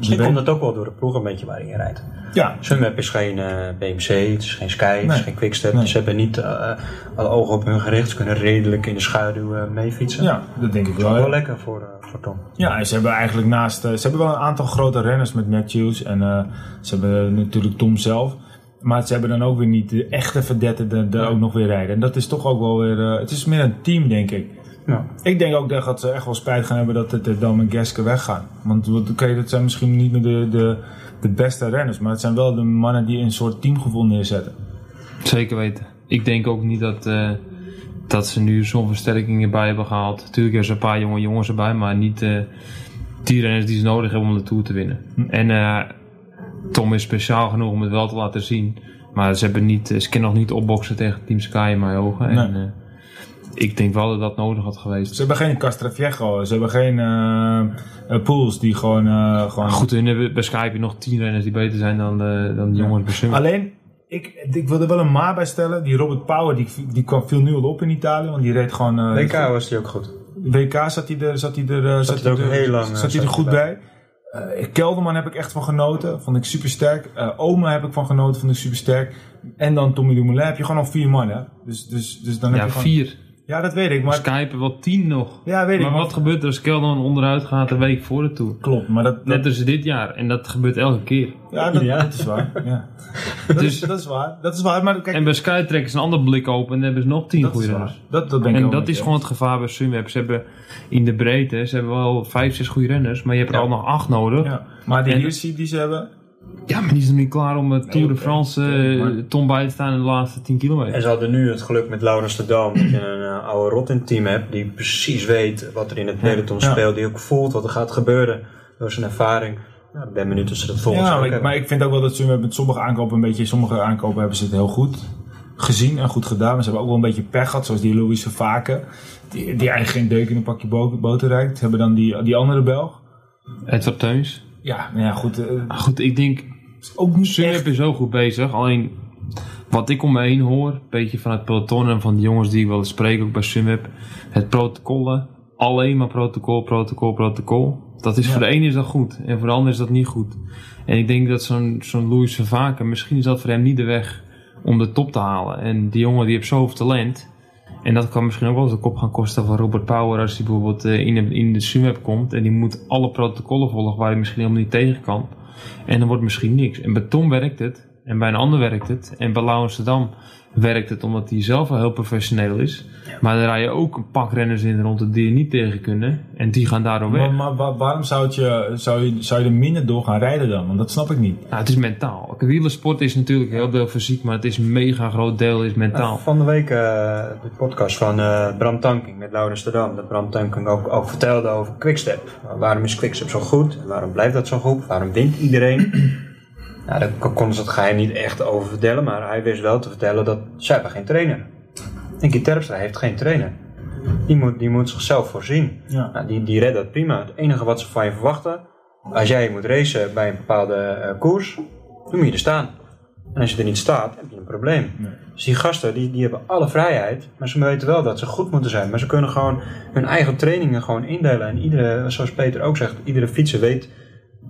Misschien
weet-
komt het ook wel door de ploeg een beetje waarin je rijdt.
ja,
Sunweb is geen eh, BMC, het is geen Sky, het is geen Quickstep.
Nee.
Ze hebben niet eh, alle ogen op hun gericht. Ze kunnen redelijk in de schaduw eh, meefietsen.
ja, dat denk ik
Dat is
wel.
wel lekker voor, voor Tom.
Ja, en ze hebben eigenlijk naast... ze hebben wel een aantal grote renners met Matthews. En ze hebben natuurlijk Tom zelf. Maar ze hebben dan ook weer niet de echte verdetten er ook nog weer rijden. En dat is toch ook wel weer... het is meer een team, denk ik.
Ja.
Ik denk ook dat ze echt wel spijt gaan hebben dat het de Dam en Geske weggaan. Want wat- oké, dat zijn misschien niet meer de, de, de beste renners. Maar het zijn wel de mannen die een soort teamgevoel neerzetten.
Zeker weten. Ik denk ook niet dat, eh, dat ze nu zo'n versterking erbij hebben gehaald. Natuurlijk hebben ze een paar jonge jongens erbij, maar niet eh die renners die ze nodig hebben om de Tour te winnen. En eh, Tom is speciaal genoeg om het wel te laten zien. Maar ze, hebben niet, ze kunnen nog niet opboksen tegen Team Sky in mijn ogen. En,
Nee.
Ik denk wel dat dat nodig had geweest.
Ze hebben geen Castroviejo. Ze hebben geen eh eh, Pools die gewoon... eh, gewoon
Goed, hun hebben bij Sky heb je nog tien renners die beter zijn dan de, dan de jongens bij.
Alleen, ik, ik wil er wel een maar bij stellen. Die Robert Power, die, die kwam veel nu al op in Italië. Want die reed gewoon... eh,
WK was die ook goed.
WK zat hij er, zat hij er, zat
hij er
hij
ook heel lang,
zat hij er
hij
goed
bij.
bij. Eh, Kelderman heb ik echt van genoten. Vond ik super sterk. Oma heb ik van genoten. Vond ik super sterk. En dan Tommy Dumoulin heb je gewoon al vier man, hè? Dus, dus, dus dan heb
Ja,
je gewoon...
vier.
Ja, dat weet ik. Maar,
Skype wel tien nog.
ja, weet ik.
Maar wat gebeurt er als Kelderman onderuit gaat een week voor de Tour?
Klopt, maar dat... dat
Net als dit jaar. En dat gebeurt elke keer.
ja, dat,
Ja.
dat is waar. Ja. Dat,
Dus-
is, dat is waar. Dat is waar. Maar kijk,
En bij Sky trekken ze een ander blik open en dan hebben ze nog tien
dat is
goede
waar.
renners.
Dat, dat ben ik
En dat is gewoon het gevaar bij Sunweb. Ze hebben in de breedte, ze hebben wel vijf, zes goede renners, maar je hebt er
Ja.
al nog acht nodig. Ja.
Maar die
En-
die ze hebben...
maar die is nog niet klaar om het Tour de. France
Oké,
eh, Tom bij te staan in de laatste 10
En
kilometer.
ze hadden nu het geluk met Laurens de Dam dat je een eh, oude rot in het team hebt die precies weet wat er in het peloton
Ja.
speelt, die ook voelt wat er gaat gebeuren door zijn ervaring. Nou, ik ben benieuwd of ze dat volgens
Ja, maar ik,
hebben.
maar ik vind ook wel dat ze met sommige aankopen een beetje... Sommige aankopen hebben ze het heel goed gezien en goed gedaan. Maar ze hebben ook wel een beetje pech gehad, zoals die Louis Vaken. Die, die eigenlijk geen deuk in een pakje bo- boter rijdt. Ze hebben dan die, die andere Belg.
Edward Teuns.
Ja, nou ja, goed. eh,
goed, ik denk,
ook niet
Sunweb
echt...
is zo goed bezig. Alleen, wat ik om me heen hoor, een beetje van het peloton en van de jongens die ik wel eens spreek, ook bij Sunweb. Het protocollen, alleen maar protocol, protocol, protocol. Dat is
Ja.
voor de ene is dat goed en voor de ander is dat niet goed. En ik denk dat zo'n zo'n Louis van Vaken, misschien is dat voor hem niet de weg om de top te halen. En die jongen die heeft zoveel talent. En dat kan misschien ook wel de kop gaan kosten van Robert Power als hij bijvoorbeeld eh, in de, in de Sunweb komt. En die moet alle protocollen volgen waar hij misschien helemaal niet tegen kan. En dan wordt misschien niks. En bij Tom werkt het. En bij een ander werkt het. En bij Lau Amsterdam werkt het omdat hij zelf wel heel professioneel is. Maar er rijden ook een pak renners in rond die je niet tegen kunnen. En die gaan daardoor weg.
Maar, maar wa- waarom zou, het je, zou, je, zou je er minder door gaan rijden dan? Want dat snap ik niet.
Nou, het is mentaal. Wielersport is natuurlijk heel deel fysiek, maar het is een mega groot deel is mentaal.
Van de week eh, de podcast van eh, Bram Tanking met Laurens de Dam. Dat Bram Tanking ook, ook vertelde over Quickstep. Waarom is Quickstep zo goed? En waarom blijft dat zo goed? Waarom wint iedereen? Nou, daar kon- konden ze het geheim niet echt over vertellen. Maar hij wist wel te vertellen dat zij hebben geen trainer. En Terpstra heeft geen trainer. Die moet, die moet zichzelf voorzien.
Ja.
Nou, die, die redt dat prima. Het enige wat ze van je verwachten, als jij moet racen bij een bepaalde eh, koers, dan moet je er staan. En als je er niet staat, heb je een probleem.
Nee.
Dus die gasten, die, die hebben alle vrijheid, maar ze weten wel dat ze goed moeten zijn. Maar ze kunnen gewoon hun eigen trainingen gewoon indelen. En iedere, zoals Peter ook zegt, iedere fietser weet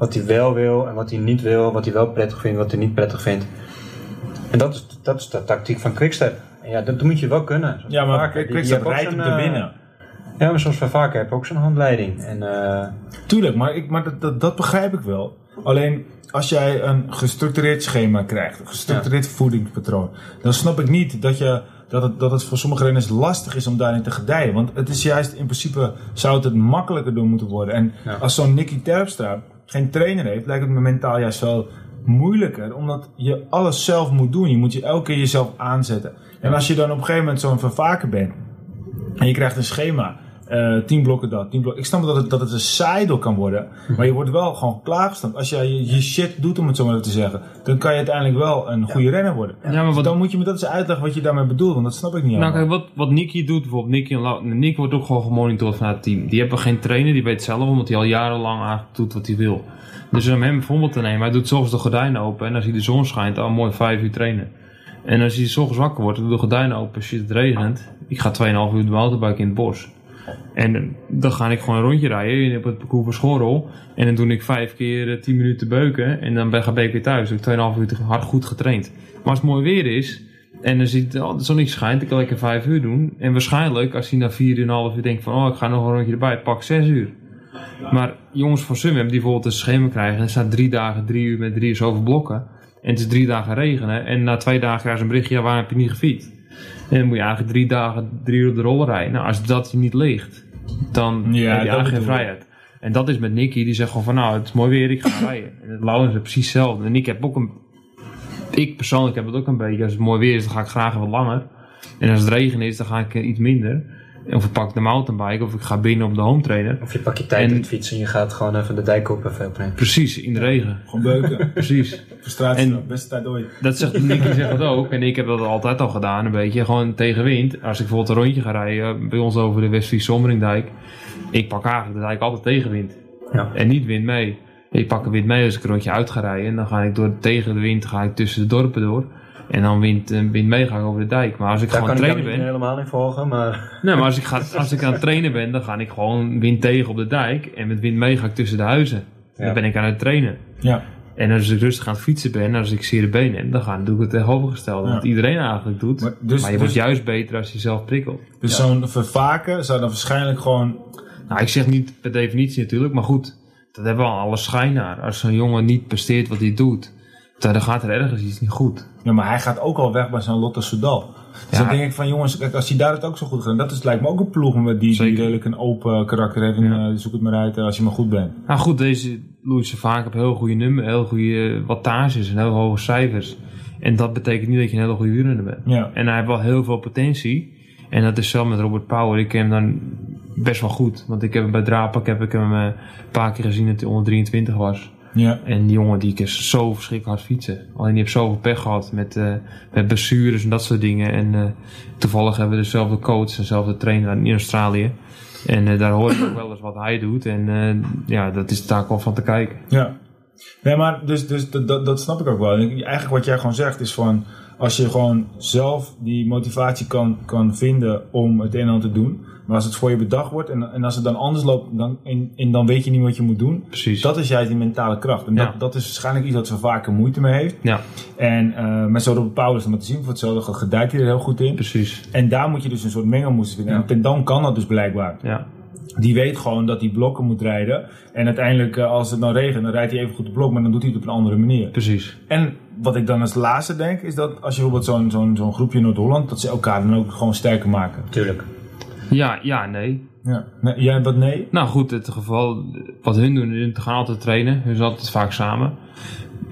wat hij wel wil en wat hij niet wil. Wat hij wel prettig vindt, wat hij niet prettig vindt. En dat is, dat is de tactiek van Quickstep. En ja, dat, moet je wel kunnen. Zoals
Ja, maar
Vaker,
Quickstep rijdt om
zo'n,
te
eh,
winnen.
Ja, maar zoals we vaker hebben ook zo'n handleiding. En eh,
Tuurlijk, maar, ik, maar dat, dat, dat begrijp ik wel. Alleen als jij een gestructureerd schema krijgt, een gestructureerd voedingspatroon, dan snap ik niet dat, je, dat, het, dat het voor sommige renners lastig is om daarin te gedijen. Want het is juist in principe, zou het het makkelijker doen moeten worden. En
Ja.
als zo'n Nicky Terpstra geen trainer heeft, lijkt het me mentaal juist wel moeilijker, omdat je alles zelf moet doen. Je moet je elke keer jezelf aanzetten. En als je dan op een gegeven moment zo'n vervaker bent, en je krijgt een schema. Eh tien blokken dat, tien blokken. Ik snap dat het, dat het een saai door kan worden. Maar je wordt wel gewoon klaargestampt. Als jij je, je shit doet, om het zo maar te zeggen. Dan kan je uiteindelijk wel een goede renner worden.
Ja, maar
Dus dan moet je me dat eens uitleggen wat je daarmee bedoelt. Want dat snap ik niet
nou, kijk, wat, wat Nicky doet, bijvoorbeeld Nicky en Nick wordt ook gewoon gemonitord vanuit het team. Die hebben geen trainer, die weet zelf, omdat hij al jarenlang eigenlijk doet wat hij wil. Dus om hem bijvoorbeeld te nemen, hij doet soms de gordijnen open en als hij de zon schijnt, al mooi vijf uur trainen. En als je s ochtends wakker wordt, doe de gordijnen open, shit, het regent. Ik ga 2,5 uur de mountainbike in het bos. En dan ga ik gewoon een rondje rijden op het parcours van Schorrel. En dan doe ik vijf keer eh, 10 minuten beuken. En dan ben, ik weer thuis. Dan heb ik 2,5 uur hard goed getraind. Maar als het mooi weer is. En dan ziet oh, de zon niet schijnt, dan kan ik er 5 uur doen. En waarschijnlijk, als hij na 4,5 uur denkt van, oh, ik ga nog een rondje erbij, pak 6 uur. Maar jongens van Sunweb die bijvoorbeeld een schema krijgen. En er staat drie dagen, drie uur met drie zoveel blokken. En het is drie dagen regenen. En na twee dagen krijgen ze een berichtje, waar heb je niet gefietst? En dan moet je eigenlijk drie dagen, drie uur de roller rijden. Nou, als dat je niet ligt, dan
Ja,
heb je eigenlijk geen vrijheid. En dat is met Nicky, die zegt gewoon van nou, het is mooi weer, ik ga rijden. En het Lauwens is precies hetzelfde. En ik heb ook een, ik persoonlijk heb het ook een beetje, als het mooi weer is, dan ga ik graag wat langer. En als het regen is, dan ga ik eh, iets minder. Of ik pak de mountainbike, of ik ga binnen op de home trainer.
Of je pak je tijd
En-
het fietsen en je gaat gewoon even de dijk op even opnemen.
Precies, in de regen.
Gewoon beuken.
Precies.
Frustratie, beste tijd ooit.
Dat zegt Nicky zegt dat ook. En ik heb dat altijd al gedaan, een beetje. Gewoon tegen wind. Als ik bijvoorbeeld een rondje ga rijden, bij ons over de Westfries Sommeringdijk. Ik pak eigenlijk de dijk altijd tegen wind.
Ja.
En niet wind mee. Ik pak een wind mee als ik een rondje uit ga rijden. En dan ga ik door, tegen de wind ga ik tussen de dorpen door. En dan wind, eh, wind mee ga ik over de dijk. Maar als ik
Daar
gewoon
kan ik
trainen
niet
ben.
helemaal in volgen, maar
Nee, maar als ik, ga, als ik aan het trainen ben, dan ga ik gewoon wind tegen op de dijk. En met wind mee ga ik tussen de huizen.
Ja.
Dan ben ik aan het trainen.
Ja.
En als ik rustig aan het fietsen ben, als ik zere benen heb, dan ga, doe ik het tegenovergestelde.
Ja.
Wat iedereen eigenlijk doet.
Maar
Maar,
dus-
je
dus-
wordt juist beter als je zelf prikkelt.
Dus zo'n vervaken zou dan waarschijnlijk gewoon...
Nou, ik zeg niet per definitie natuurlijk, maar goed. Dat hebben we al alle schijn naar. Als zo'n jongen niet presteert wat hij doet, dan gaat er ergens iets niet goed.
Ja, maar hij gaat ook al weg bij zo'n Lotte Soudal. Dus
Ja.
dan denk ik van jongens, kijk, als hij daar het ook zo goed gedaan, dat is, lijkt me ook een ploeg met die, die redelijk een open karakter heeft. En
Ja.
eh, zoek het maar uit eh, als je maar goed bent.
Nou goed, deze Louis vaak heeft heel goede nummer, heel goede eh, wattages en heel hoge cijfers. En dat betekent niet dat je een hele goede wielrenner bent.
Ja.
En hij heeft wel heel veel potentie. En dat is zelf met Robert Power. Ik ken hem dan best wel goed. Want ik heb hem bij Drapak heb ik hem een paar keer gezien dat hij onder 23 was.
Ja.
En die jongen die is zo verschrikkelijk hard fietsen. Alleen die heeft zoveel pech gehad met, eh met blessures en dat soort dingen. En eh, toevallig hebben we dezelfde coach en dezelfde trainer in Australië. En eh, daar hoor ik ook wel eens wat hij doet. En ja, dat is daar ook wel van te kijken.
Ja. Nee, maar dus, dus dat, dat, snap ik ook wel. En Eigenlijk wat jij gewoon zegt is van... Als je gewoon zelf die motivatie kan, kan vinden om het een en ander te doen. Maar als het voor je bedacht wordt en, en als het dan anders loopt dan, en, en dan weet je niet wat je moet doen.
Precies.
Dat is juist die mentale kracht. En
Ja.
dat, dat is waarschijnlijk iets wat ze vaker moeite mee heeft.
Ja,
En eh met zo'n Paulus, om het te zien, voor hetzelfde gedijt hij er heel goed in.
precies.
En daar moet je dus een soort mengelmoes vinden. En dan kan dat dus blijkbaar.
Ja,
Die weet gewoon dat hij blokken moet rijden. En uiteindelijk, eh, als het dan regent, dan rijdt hij even goed de blok, maar dan doet hij het op een andere manier.
precies.
En wat ik dan als laatste denk, is dat als je bijvoorbeeld zo'n zo'n zo'n groepje in Noord-Holland, dat ze elkaar dan ook gewoon sterker maken.
tuurlijk.
Ja, ja, nee.
Ja. Nee, jij wat nee?
Nou goed, het geval, wat hun doen, is te gaan altijd trainen. Hun zijn altijd vaak samen.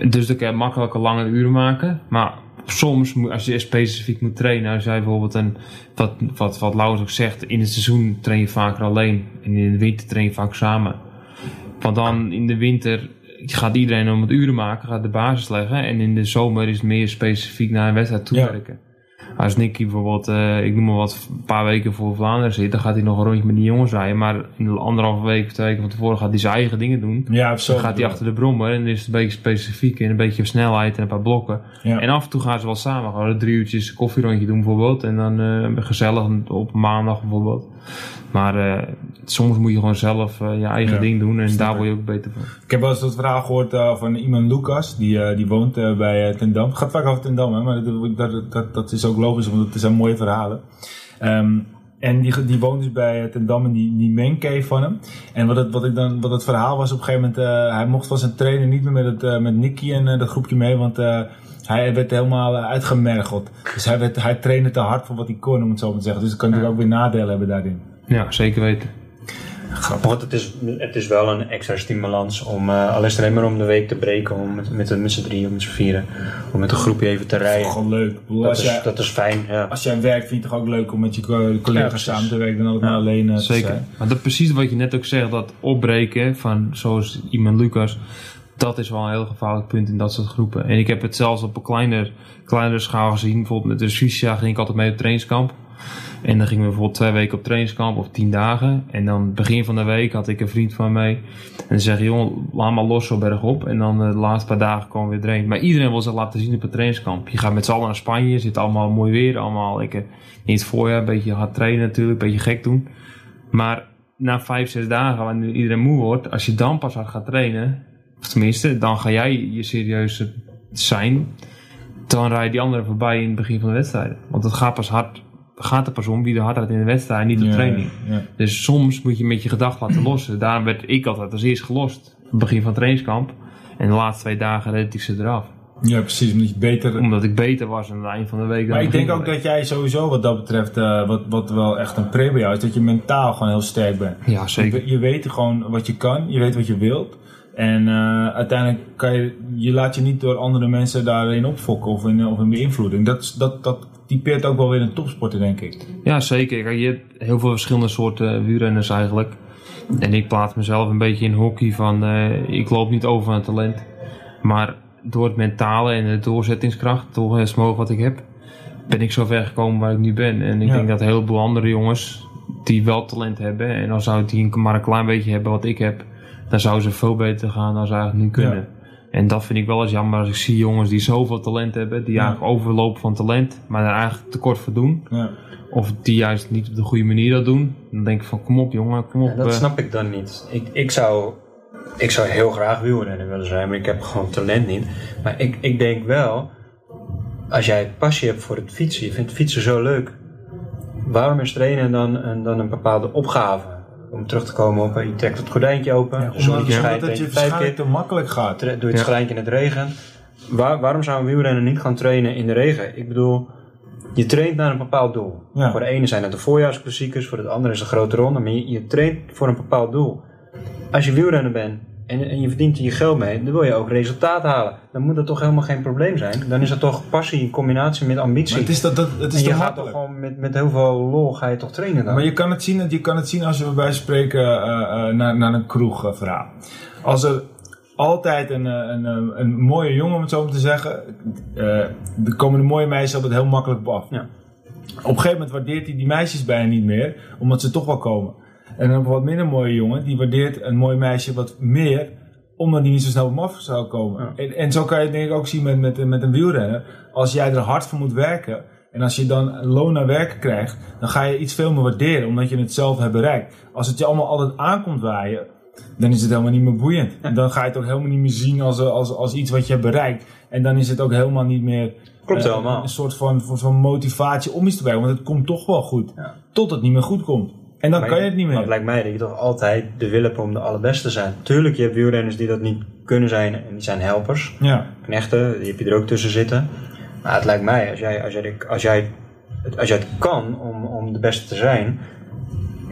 Dus dan kan je makkelijker langere uren maken. Maar soms, moet- als je specifiek moet trainen, als jij bijvoorbeeld een, wat, wat, wat Laurens ook zegt, in het seizoen train je vaker alleen. En in de winter train je vaak samen. Want dan in de winter gaat iedereen om het uren maken, gaat de basis leggen. En in de zomer is het meer specifiek naar een wedstrijd toewerken. Als Nicky bijvoorbeeld, eh, ik noem maar wat, een paar weken voor Vlaanderen zit, dan gaat hij nog een rondje met die jongens rijden. Maar in de anderhalve week of twee weken van tevoren gaat hij zijn eigen dingen doen.
Ja, of zo.
Dan gaat hij achter de brommer en dan is het een beetje specifiek en een beetje snelheid en een paar blokken.
Ja.
En af en toe gaan ze wel samen, gewoon drie uurtjes een koffierondje doen bijvoorbeeld. En dan eh, gezellig op maandag bijvoorbeeld. Maar eh, soms moet je gewoon zelf eh, je eigen
Ja,
ding doen en daar word je ook beter van.
Ik heb wel eens dat verhaal gehoord eh, van iemand Lucas, die, die woont bij Tendam. Het gaat vaak over Tendam, hè, maar dat, dat, dat, dat is ook logisch, want het zijn mooie verhalen. Ehm, en die, die woont dus bij Tendam in die, die mancave van hem. En wat het, wat, ik dan, wat het verhaal was op een gegeven moment, hij mocht van zijn trainer niet meer met, het, met Nicky en dat groepje mee, want hij werd helemaal eh, uitgemergeld. Dus hij, werd, hij trainde te hard voor wat hij kon, om het zo maar te zeggen. Dus dat kan natuurlijk ook weer nadelen hebben daarin.
Ja, zeker weten.
Grappig, want het is, het is wel een extra stimulans om, eh al is het alleen maar om de week te breken, om met, met, met z'n drieën, met z'n vieren, om met een groepje even te rijden.
Gewoon leuk. Ik bedoel,
Dat is,
jij,
dat is fijn, ja.
als jij werkt, vind je het toch ook leuk om met je
Ja,
collega's samen te werken dan altijd maar
Ja.
alleen eh, te
Zeker.
zijn.
Maar dat precies wat je net ook zegt, dat opbreken van zoals iemand Lucas, dat is wel een heel gevaarlijk punt in dat soort groepen. En ik heb het zelfs op een kleiner, kleinere schaal gezien. Bijvoorbeeld met de Sucia ging ik altijd mee op trainingskamp. En dan gingen we bijvoorbeeld twee weken op trainingskamp of tien dagen. En dan begin van de week had ik een vriend van mij. En dan zeg je, jongen, laat maar los zo bergop. En dan eh, de laatste paar dagen we weer trainen. Maar iedereen wil zich laten zien op het trainingskamp. Je gaat met z'n allen naar Spanje, zit allemaal mooi weer. Allemaal lekker in het voorjaar, een beetje hard trainen natuurlijk, een beetje gek doen. Maar na vijf, zes dagen, wanneer iedereen moe wordt, als je dan pas hard gaat trainen, of tenminste, dan ga jij je serieus zijn. Dan rij je die anderen voorbij in het begin van de wedstrijd. Want het gaat pas hard, gaat er pas om wie er hard rijdt in de wedstrijd, niet op
Ja,
training.
ja.
Dus soms moet je met je gedachten laten lossen. Daarom werd ik altijd als eerst gelost. Het begin van het trainingskamp. En de laatste twee dagen redde ik ze eraf.
Ja, precies. Omdat je beter...
Omdat ik beter was aan het eind van de week.
Maar ik denk ook dat jij sowieso wat dat betreft, eh, wat, wat wel echt een pre bij jou is, dat je mentaal gewoon heel sterk bent.
Ja, zeker.
Je, je weet gewoon wat je kan, je weet wat je wilt. En eh, uiteindelijk kan je, je laat je niet door andere mensen daarin opfokken of in, of in beïnvloeding. Dat, dat, dat typeert ook wel weer een topsporter, denk ik.
Ja, zeker. Kijk, je hebt heel veel verschillende soorten wielrenners eigenlijk. En ik plaats mezelf een beetje in hockey van... eh, ik loop niet over aan talent. Maar door het mentale en de doorzettingskracht, het doorzettingsvermogen wat ik heb... ben ik zo ver gekomen waar ik nu ben. En ik
Ja.
denk dat heel veel andere jongens die wel talent hebben... en dan zou die maar een klein beetje hebben wat ik heb... dan zouden ze veel beter gaan dan ze eigenlijk nu kunnen. En dat vind ik wel eens jammer als ik zie jongens die zoveel talent hebben... die
Ja.
eigenlijk overlopen van talent, maar daar eigenlijk tekort voor doen...
Ja.
Of die juist niet op de goede manier dat doen. Dan denk ik van kom op jongen, kom op.
Ja, dat
eh.
snap ik dan niet. Ik, ik, zou, ik zou heel graag wielrenner willen zijn, maar ik heb gewoon talent niet. Maar ik, ik denk wel, als jij passie hebt voor het fietsen, je vindt fietsen zo leuk. Waarom is trainen dan, dan een bepaalde opgave? Om terug te komen op, eh, je trekt het gordijntje open,
Ja,
de zonnetje
omdat,
schijnt,
omdat het je waarschijnlijk te makkelijk gaat.
doe je het
Ja.
gelijk in het regen. Waar, waarom zou een wielrenner niet gaan trainen in de regen? Ik bedoel, je traint naar een bepaald doel.
Ja.
Voor de ene zijn het de voorjaarsklassiekers, voor de andere is het een grote ronde, maar je, je traint voor een bepaald doel. Als je wielrenner bent en, en je verdient er je geld mee, dan wil je ook resultaat halen. Dan moet dat toch helemaal geen probleem zijn. Dan is dat toch passie in combinatie met ambitie.
Maar het is, dat, dat, het is
en je
te
gaat toch gewoon met, met heel veel lol ga je toch trainen dan?
Maar je kan het zien, je kan het zien als we bij spreken eh, eh, naar, naar een kroeg eh, verhaal. Als er altijd een, een, een, een mooie jongen, om het zo maar te zeggen, er komen de mooie meisjes altijd heel makkelijk op af.
Ja.
Op een gegeven moment waardeert hij die meisjes bijna niet meer, omdat ze toch wel komen. En een wat minder mooie jongen, die waardeert een mooi meisje wat meer, omdat die niet zo snel op hem af zou komen.
Ja.
En, en zo kan je het denk ik ook zien met, met, met een wielrenner. Als jij er hard voor moet werken, en als je dan loon naar werken krijgt, dan ga je iets veel meer waarderen, omdat je het zelf hebt bereikt. Als het je allemaal altijd aankomt waaien, dan is het helemaal niet meer boeiend. En dan ga je het ook helemaal niet meer zien als, als, als iets wat je hebt bereikt. En dan is het ook helemaal niet meer
Klopt
eh,
helemaal.
een soort van, van, van motivatie om iets te bereiken. Want het komt toch wel goed.
Ja.
Tot het niet meer goed komt. En dan
Maar
kan je het niet
Maar het
meer.
lijkt mij dat je toch altijd de wil hebt om de allerbeste te zijn. Tuurlijk, je hebt wielrenners die dat niet kunnen zijn en die zijn helpers.
Ja.
knechten, die heb je er ook tussen zitten. Maar het lijkt mij, als jij, als jij, als jij, als jij het kan om, om de beste te zijn,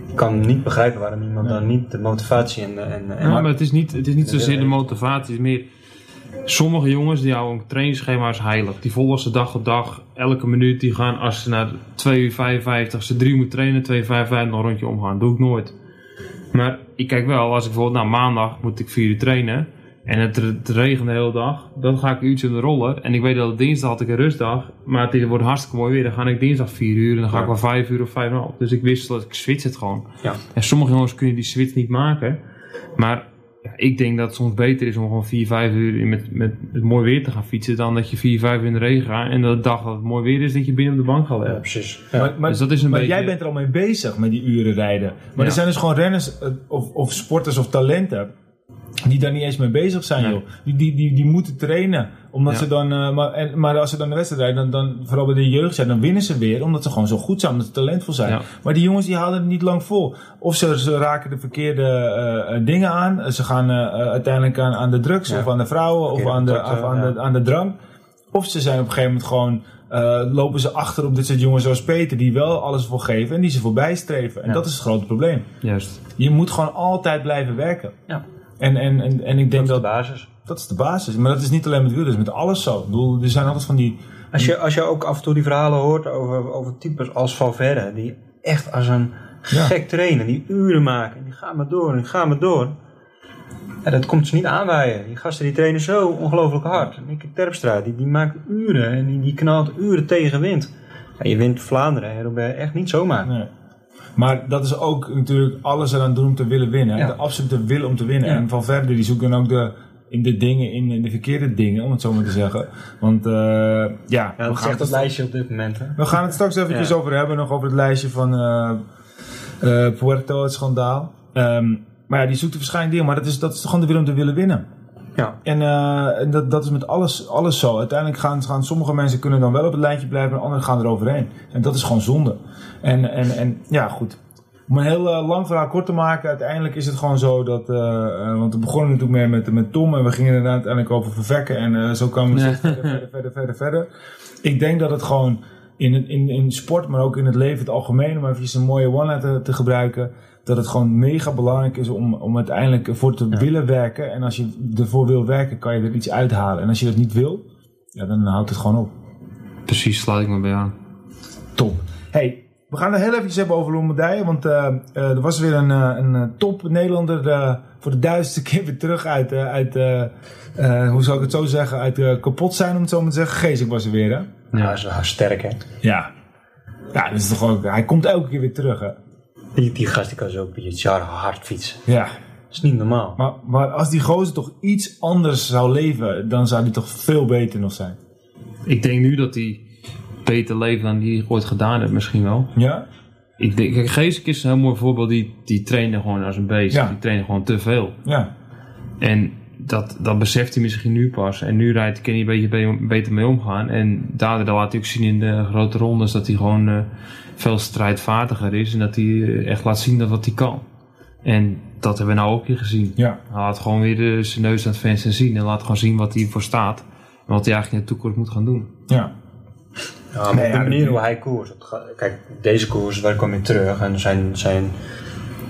ik kan niet begrijpen waarom iemand dan niet de motivatie en, de- en, en
Ja, maar het is niet, het is niet zozeer de motivatie. Het is meer... Sommige jongens die houden een trainingsschema als heilig. Die volgen ze dag op dag. Elke minuut die gaan als ze naar 2 uur 55, ze 3 moet trainen, 2 uur 55 nog een rondje omgaan. Doe ik nooit. Maar ik kijk wel, als ik bijvoorbeeld nou maandag moet ik 4 uur trainen. En het, het regent de hele dag. Dan ga ik een uurtje op de roller. En ik weet dat dinsdag had ik een rustdag. Maar het wordt hartstikke mooi weer. Dan ga ik dinsdag 4 uur. En dan ga
Ja.
ik wel 5 uur of 5 uur. Dus ik wist dat ik switch het gewoon.
Ja.
En sommige jongens kunnen die switch niet maken. Maar ja, ik denk dat het soms beter is om gewoon 4, 5 uur met, met, met mooi weer te gaan fietsen. Dan dat je 4, 5 uur in de regen gaat. En de dag dat het mooi weer is, dat je binnen op de bank gaat
ja,
liggen.
precies.
Maar, maar,
Dus dat is een
maar
beetje-
jij bent er al mee bezig met die uren rijden. Maar
Ja.
er zijn dus gewoon renners eh, of, of sporters of talenten die daar niet eens mee bezig zijn,
Nee.
joh. Die, die, die, die moeten trainen. Omdat
Ja.
ze dan, eh, maar, en, maar als ze dan de wedstrijd rijden, dan, dan, vooral bij de jeugd zijn, dan winnen ze weer. Omdat ze gewoon zo goed zijn, omdat ze talentvol zijn.
Ja.
Maar die jongens die houden het niet lang vol. Of ze, ze raken de verkeerde eh, eh, dingen aan. Ze gaan uiteindelijk aan, aan de drugs
Ja.
of aan de vrouwen of aan de, of aan,
ja.
de, aan de drank. Of ze zijn op een gegeven moment gewoon, eh, lopen ze achter op dit soort jongens zoals Peter, die wel alles voor geven en die ze voorbij streven. En
Ja.
dat is het grote probleem.
Juist.
Je moet gewoon altijd blijven werken.
Ja.
En, en, en, en ik
Dat
denk
is de
dat
basis.
dat is de basis. Maar dat is niet alleen met wielrennen, dat is met alles zo. Ik bedoel, er zijn altijd van die...
Als je, als je ook af en toe die verhalen hoort over, over types als Valverde, die echt als een
Ja.
gek trainen, die uren maken, die gaan maar door en gaan maar door. Ja, dat komt ze niet aanwaaien. Die gasten die trainen zo ongelooflijk hard. Nicky Terpstra, die, die maakt uren en die, die knalt uren tegen wind. Ja, je wint Vlaanderen en Roubaix echt niet zomaar.
Nee. Maar dat is ook natuurlijk alles eraan doen om te willen winnen.
Ja.
De absolute wil om te winnen.
Ja.
En van verder, die zoekt dan ook de, in de dingen, in de verkeerde dingen, om het zo maar te zeggen. Want eh, ja,
Ja,
we,
dat is
gaan het,
het lijstje op dit moment. Hè?
we gaan het straks eventjes
Ja.
over hebben, nog over het lijstje van eh eh, Puerto, het schandaal. Ehm, maar ja, die zoekt er waarschijnlijk dingen, maar dat is, dat is gewoon de wil om te willen winnen.
Ja.
En, eh, en dat, dat is met alles, alles zo. Uiteindelijk gaan, gaan sommige mensen kunnen dan wel op het lijntje blijven en anderen gaan er overheen. En dat is gewoon zonde. En, en, en ja, goed. Om een heel eh, lang verhaal kort te maken, uiteindelijk is het gewoon zo dat. eh, want we begonnen natuurlijk meer met, met Tom en we gingen er uiteindelijk over vervekken. En zo kwamen we verder, verder, verder, verder, verder. Ik denk dat het gewoon in, in, in sport, maar ook in het leven in het algemeen, om even een mooie one te, te gebruiken. Dat het gewoon mega belangrijk is om, om uiteindelijk ervoor te willen werken. En als je ervoor wil werken, kan je er iets uithalen. En als je dat niet wil, ja, dan houdt het gewoon op.
Precies, sluit ik me bij aan.
Top. Hey, we gaan het heel even hebben over Lombardije. Want eh, eh, er was weer een, eh, een top Nederlander voor de duizendste keer weer terug uit, uit hoe zou ik het zo zeggen, uit kapot zijn om het zo maar te zeggen. Geesik was er weer hè?
Ja, dat is sterk hè.
Ja. Ja, dat is toch ook, hij komt elke keer weer terug hè?
Die, die gast die kan zo jaar hard fietsen.
Ja.
Dat is niet normaal.
Maar, maar als die gozer toch iets anders zou leven, dan zou die toch veel beter nog zijn.
Ik denk nu dat hij beter leeft dan die ooit gedaan heeft, misschien wel.
Ja?
Ik denk, kijk, Geesik is een heel mooi voorbeeld. Die, die trainde gewoon als een beest.
Ja.
Die trainde gewoon te veel.
Ja.
En dat, dat beseft hij misschien nu pas. En nu rijdt, kan hij een beetje be- beter mee omgaan. En daardoor laat hij ook zien in de grote rondes dat hij gewoon eh, veel strijdvaardiger is. En dat hij eh, echt laat zien dat wat hij kan. En dat hebben we nou ook weer gezien.
Ja.
Hij laat gewoon weer de, zijn neus aan het venster zien. En laat gewoon zien wat hij voor staat. En wat hij eigenlijk in de toekomst moet gaan doen.
Ja.
Ja, maar
Nee,
op de manier hoe hij koers. Kijk, deze koers, daar kwam je terug. En zijn, zijn,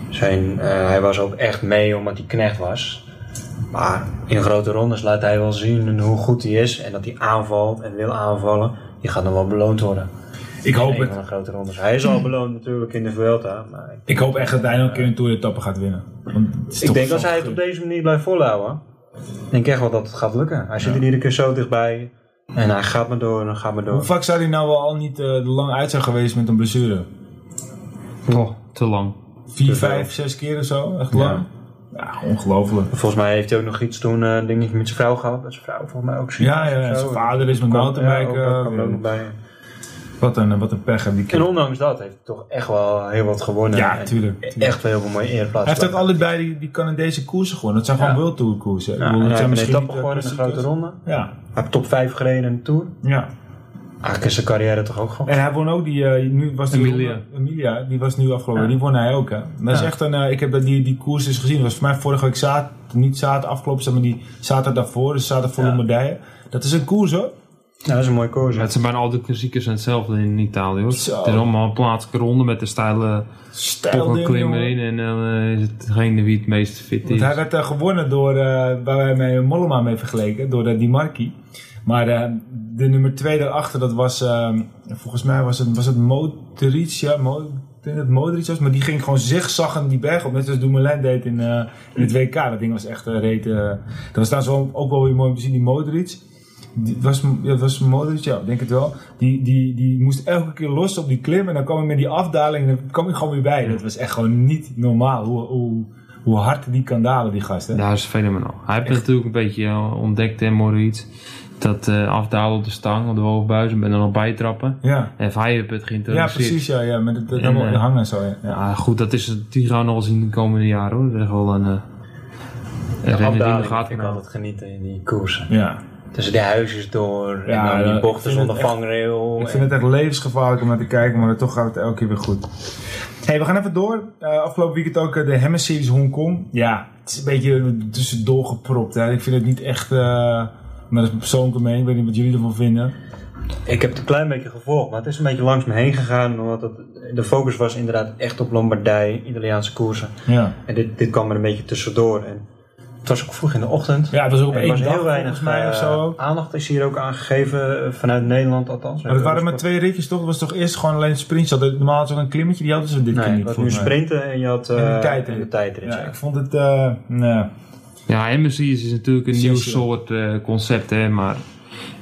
zijn, eh, hij was ook echt mee omdat hij knecht was. Maar in grote rondes laat hij wel zien hoe goed hij is. En dat hij aanvalt en wil aanvallen. Die gaat nog wel beloond worden.
Ik hoop het.
van de grote rondes. Hij is al beloond natuurlijk in de Vuelta. Maar ik,
Ik hoop echt dat hij nog een keer een Tour-etappe gaat winnen. Want het is
ik denk als hij het op deze manier blijft volhouden. denk echt wel dat het gaat lukken. Hij zit er iedere keer zo dichtbij. En hij gaat maar door en gaat maar
Hoe
door.
vaak zou hij nou wel al niet eh, lang uit zijn geweest met een blessure?
Oh, te lang.
Vier,
Te veel.
vijf, zes keer of zo? Echt
Ja.
lang? Ja, ongelooflijk.
Volgens mij heeft hij ook nog iets toen, eh ding met zijn vrouw gehad. Dat zijn vrouw volgens mij ook ziek.
Ja, ja, zijn vader is met mountainbiken.
Ja, ook, er ook nog bij.
Wat, een, wat een pech hebben die
En ondanks dat heeft hij toch echt wel heel wat gewonnen.
Ja, tuurlijk, tuurlijk.
Echt wel heel veel mooie
Hij
ereplaatsen.
heeft ook allebei die, die Canadese koersen gewonnen. Dat zijn gewoon
Ja.
World Tour koersen. Ik
Ja,
bedoel,
hij
zijn
heeft een
misschien
etappe gewonnen in een grote ronde.
Ja,
Hij heeft top 5 gereden in de Tour.
ja.
Eigenlijk is zijn carrière toch ook gewoon.
En hij won ook die, eh, nu was die
Emilia.
ronde- Emilia, die was nu afgelopen.
Ja.
Die won hij ook, hè. Dat is echt een, eh, ik heb dat die, die koers dus gezien. Dat was voor mij vorige week zaterdag, niet zaterdag afgelopen, zeg maar die zaterdag daarvoor, dus zaterdag voor
Ja.
Lombardije. Dat is een koers, hoor.
Ja, dat is een mooie koers.
Het zijn bijna al de klassiekers zijn hetzelfde in Italië hoor.
Zo.
Het is allemaal een plaatselijke ronde met de stijle
Stijl
toch een
ding,
klim
jongen.
erin. En dan eh, is het degene wie het meest fit
Want
is.
hij werd eh, gewonnen door, eh, waar wij met Mollema mee vergeleken, door de Di Marchi. Maar de nummer twee daarachter, dat was, volgens mij was het, was het Modric, ja, Mo, ik denk dat het Modric was, maar die ging gewoon zigzaggen die berg op, net zoals Dumoulin deed in, eh, in het WK. Dat ding was echt uh, reet. dat was trouwens ook wel weer mooi om te zien, die Modric. Die was, ja, was Modric, ja, ik denk het wel. Die, die, die moest elke keer los op die klim en dan kwam hij met die afdaling en dan kwam hij gewoon weer bij. Dat was echt gewoon niet normaal hoe, hoe, hoe hard die kan dalen, die gast. Hè?
Daar is fenomenaal. Hij heeft natuurlijk een beetje eh, ontdekt, hè, Moritz. Dat eh, afdalen op de stang, op de hoogbuis en dan nog bijtrappen.
Ja.
En hij heeft het
Ja,
geïntroduceerd.
precies, ja, ja. Met het, het
En,
helemaal
eh,
hangen en zo, ja. ja.
Ja, goed, dat is, het- die gaan we nog wel zien de komende jaren hoor. Dat is wel een, eh, in de
afdaling vind ik altijd genieten in die koersen.
Ja.
Tussen die huisjes door
Ja,
en dan die bochten zonder vangrail.
Ik vind het echt levensgevaarlijk om naar te kijken, maar toch gaat het elke keer weer goed. hey, we gaan even door. Eh, afgelopen weekend ook eh, de Hammer Series Hongkong. Ja, het is een beetje tussendoor gepropt. Hè. Ik vind het niet echt, eh, maar dat is mijn persoonlijke mening. Ik weet niet wat jullie ervan vinden.
Ik heb het een klein beetje gevolgd, maar het is een beetje langs me heen gegaan. Omdat het, de focus was inderdaad echt op Lombardij, Italiaanse koersen.
Ja.
En dit, dit kwam er een beetje tussendoor. En het was ook vroeg in de ochtend.
Ja, het was ook op één
was
dag
heel weinig
volgens mij of zo.
eh,
ook.
aandacht is hier ook aangegeven eh, vanuit Nederland althans.
Maar het waren maar twee ritjes toch? Het was toch eerst gewoon alleen een sprintje. Hadden- Normaal had ze ook een klimmetje, die hadden ze dit keer
Nee,
niet.
was nu sprinten en je had
En
eh,
de tijdrit.
en de tijdrit,
Ja,
ja.
ik vond het, eh, nee.
Ja, MSC is natuurlijk een nieuw soort eh, concept, hè, maar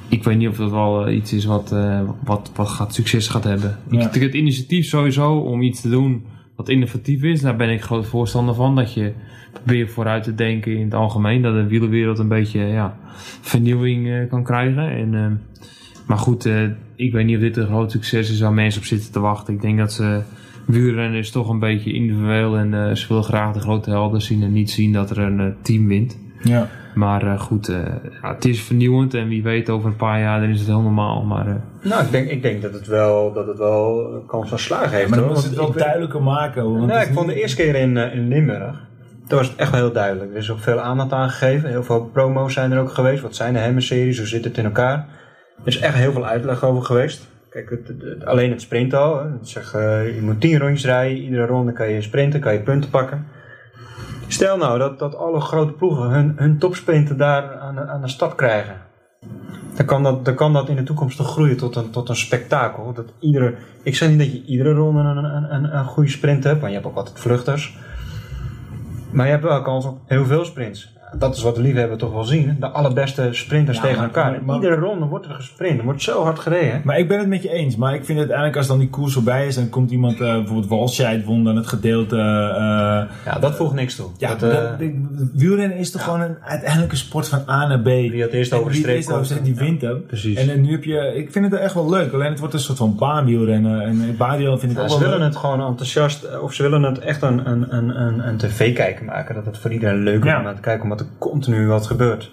ik weet niet of dat wel eh, iets is wat, eh, wat, wat gaat, succes gaat hebben.
Ja.
Ik, het initiatief sowieso om iets te doen wat innovatief is, daar ben ik groot voorstander van. Dat je probeert vooruit te denken in het algemeen. Dat de wielerwereld een beetje ja, vernieuwing eh, kan krijgen. En, eh, maar goed, eh, ik weet niet of dit een groot succes is waar mensen op zitten te wachten. Ik denk dat ze wielrennen is toch een beetje individueel en ze willen graag de grote helden zien en niet zien dat er een team wint.
Ja.
Maar eh, goed, eh, ja, het is vernieuwend en wie weet over een paar jaar dan is het heel normaal. Maar eh,
Nou, ik denk, ik denk dat, het wel, dat het wel een kans van slagen heeft.
Maar dan moet je het wel duidelijker maken. hoor, want
Nou,
het
ik vond de eerste keer in, eh, in Limburg, toen was het echt wel heel duidelijk. Er is ook veel aandacht aan gegeven. Heel veel promo's zijn er ook geweest. Wat zijn de Hammer-series? Hoe zit het in elkaar? Er is echt heel veel uitleg over geweest. Kijk, het, het- het- alleen het sprint al. Hè. Zeg, eh, je moet 10 rondjes rijden. Iedere ronde kan je sprinten, kan je punten pakken. Stel nou dat, dat alle grote ploegen hun, hun topsprinten daar aan aan de start krijgen. Dan kan, dat, dan kan dat in de toekomst toch groeien tot een, tot een spektakel. Dat iedere, ik zeg niet dat je iedere ronde een, een, een, een goede sprint hebt, want je hebt ook altijd vluchters. Maar je hebt wel kans op heel veel sprints. Dat is wat de liefhebber toch wel zien. De allerbeste sprinters
Ja,
tegen elkaar.
maar- maar-
iedere ronde wordt er gesprint. Er wordt zo hard gereden.
Maar ik ben het met je eens. Maar ik vind het uiteindelijk als dan die koers voorbij is en komt iemand, eh, bijvoorbeeld Walscheid won dan het gedeelte. eh,
Ja, dat voegt niks toe.
ja,
dat,
dat,
eh,
wielrennen is toch gewoon een, uiteindelijk een sport van A naar B.
wie het eerst over de streep komt.
die wint hem.
precies.
En, nu heb je, ik vind het echt wel leuk. Alleen het wordt een soort van baanwielrennen. En baanwielrennen vind ik ook
ze
wel
willen
leuk.
het gewoon enthousiast, of ze willen het echt een, een, een, een, een tv-kijker maken. Dat het voor iedereen leuk is om naar te kijken, omdat er continu wat gebeurt.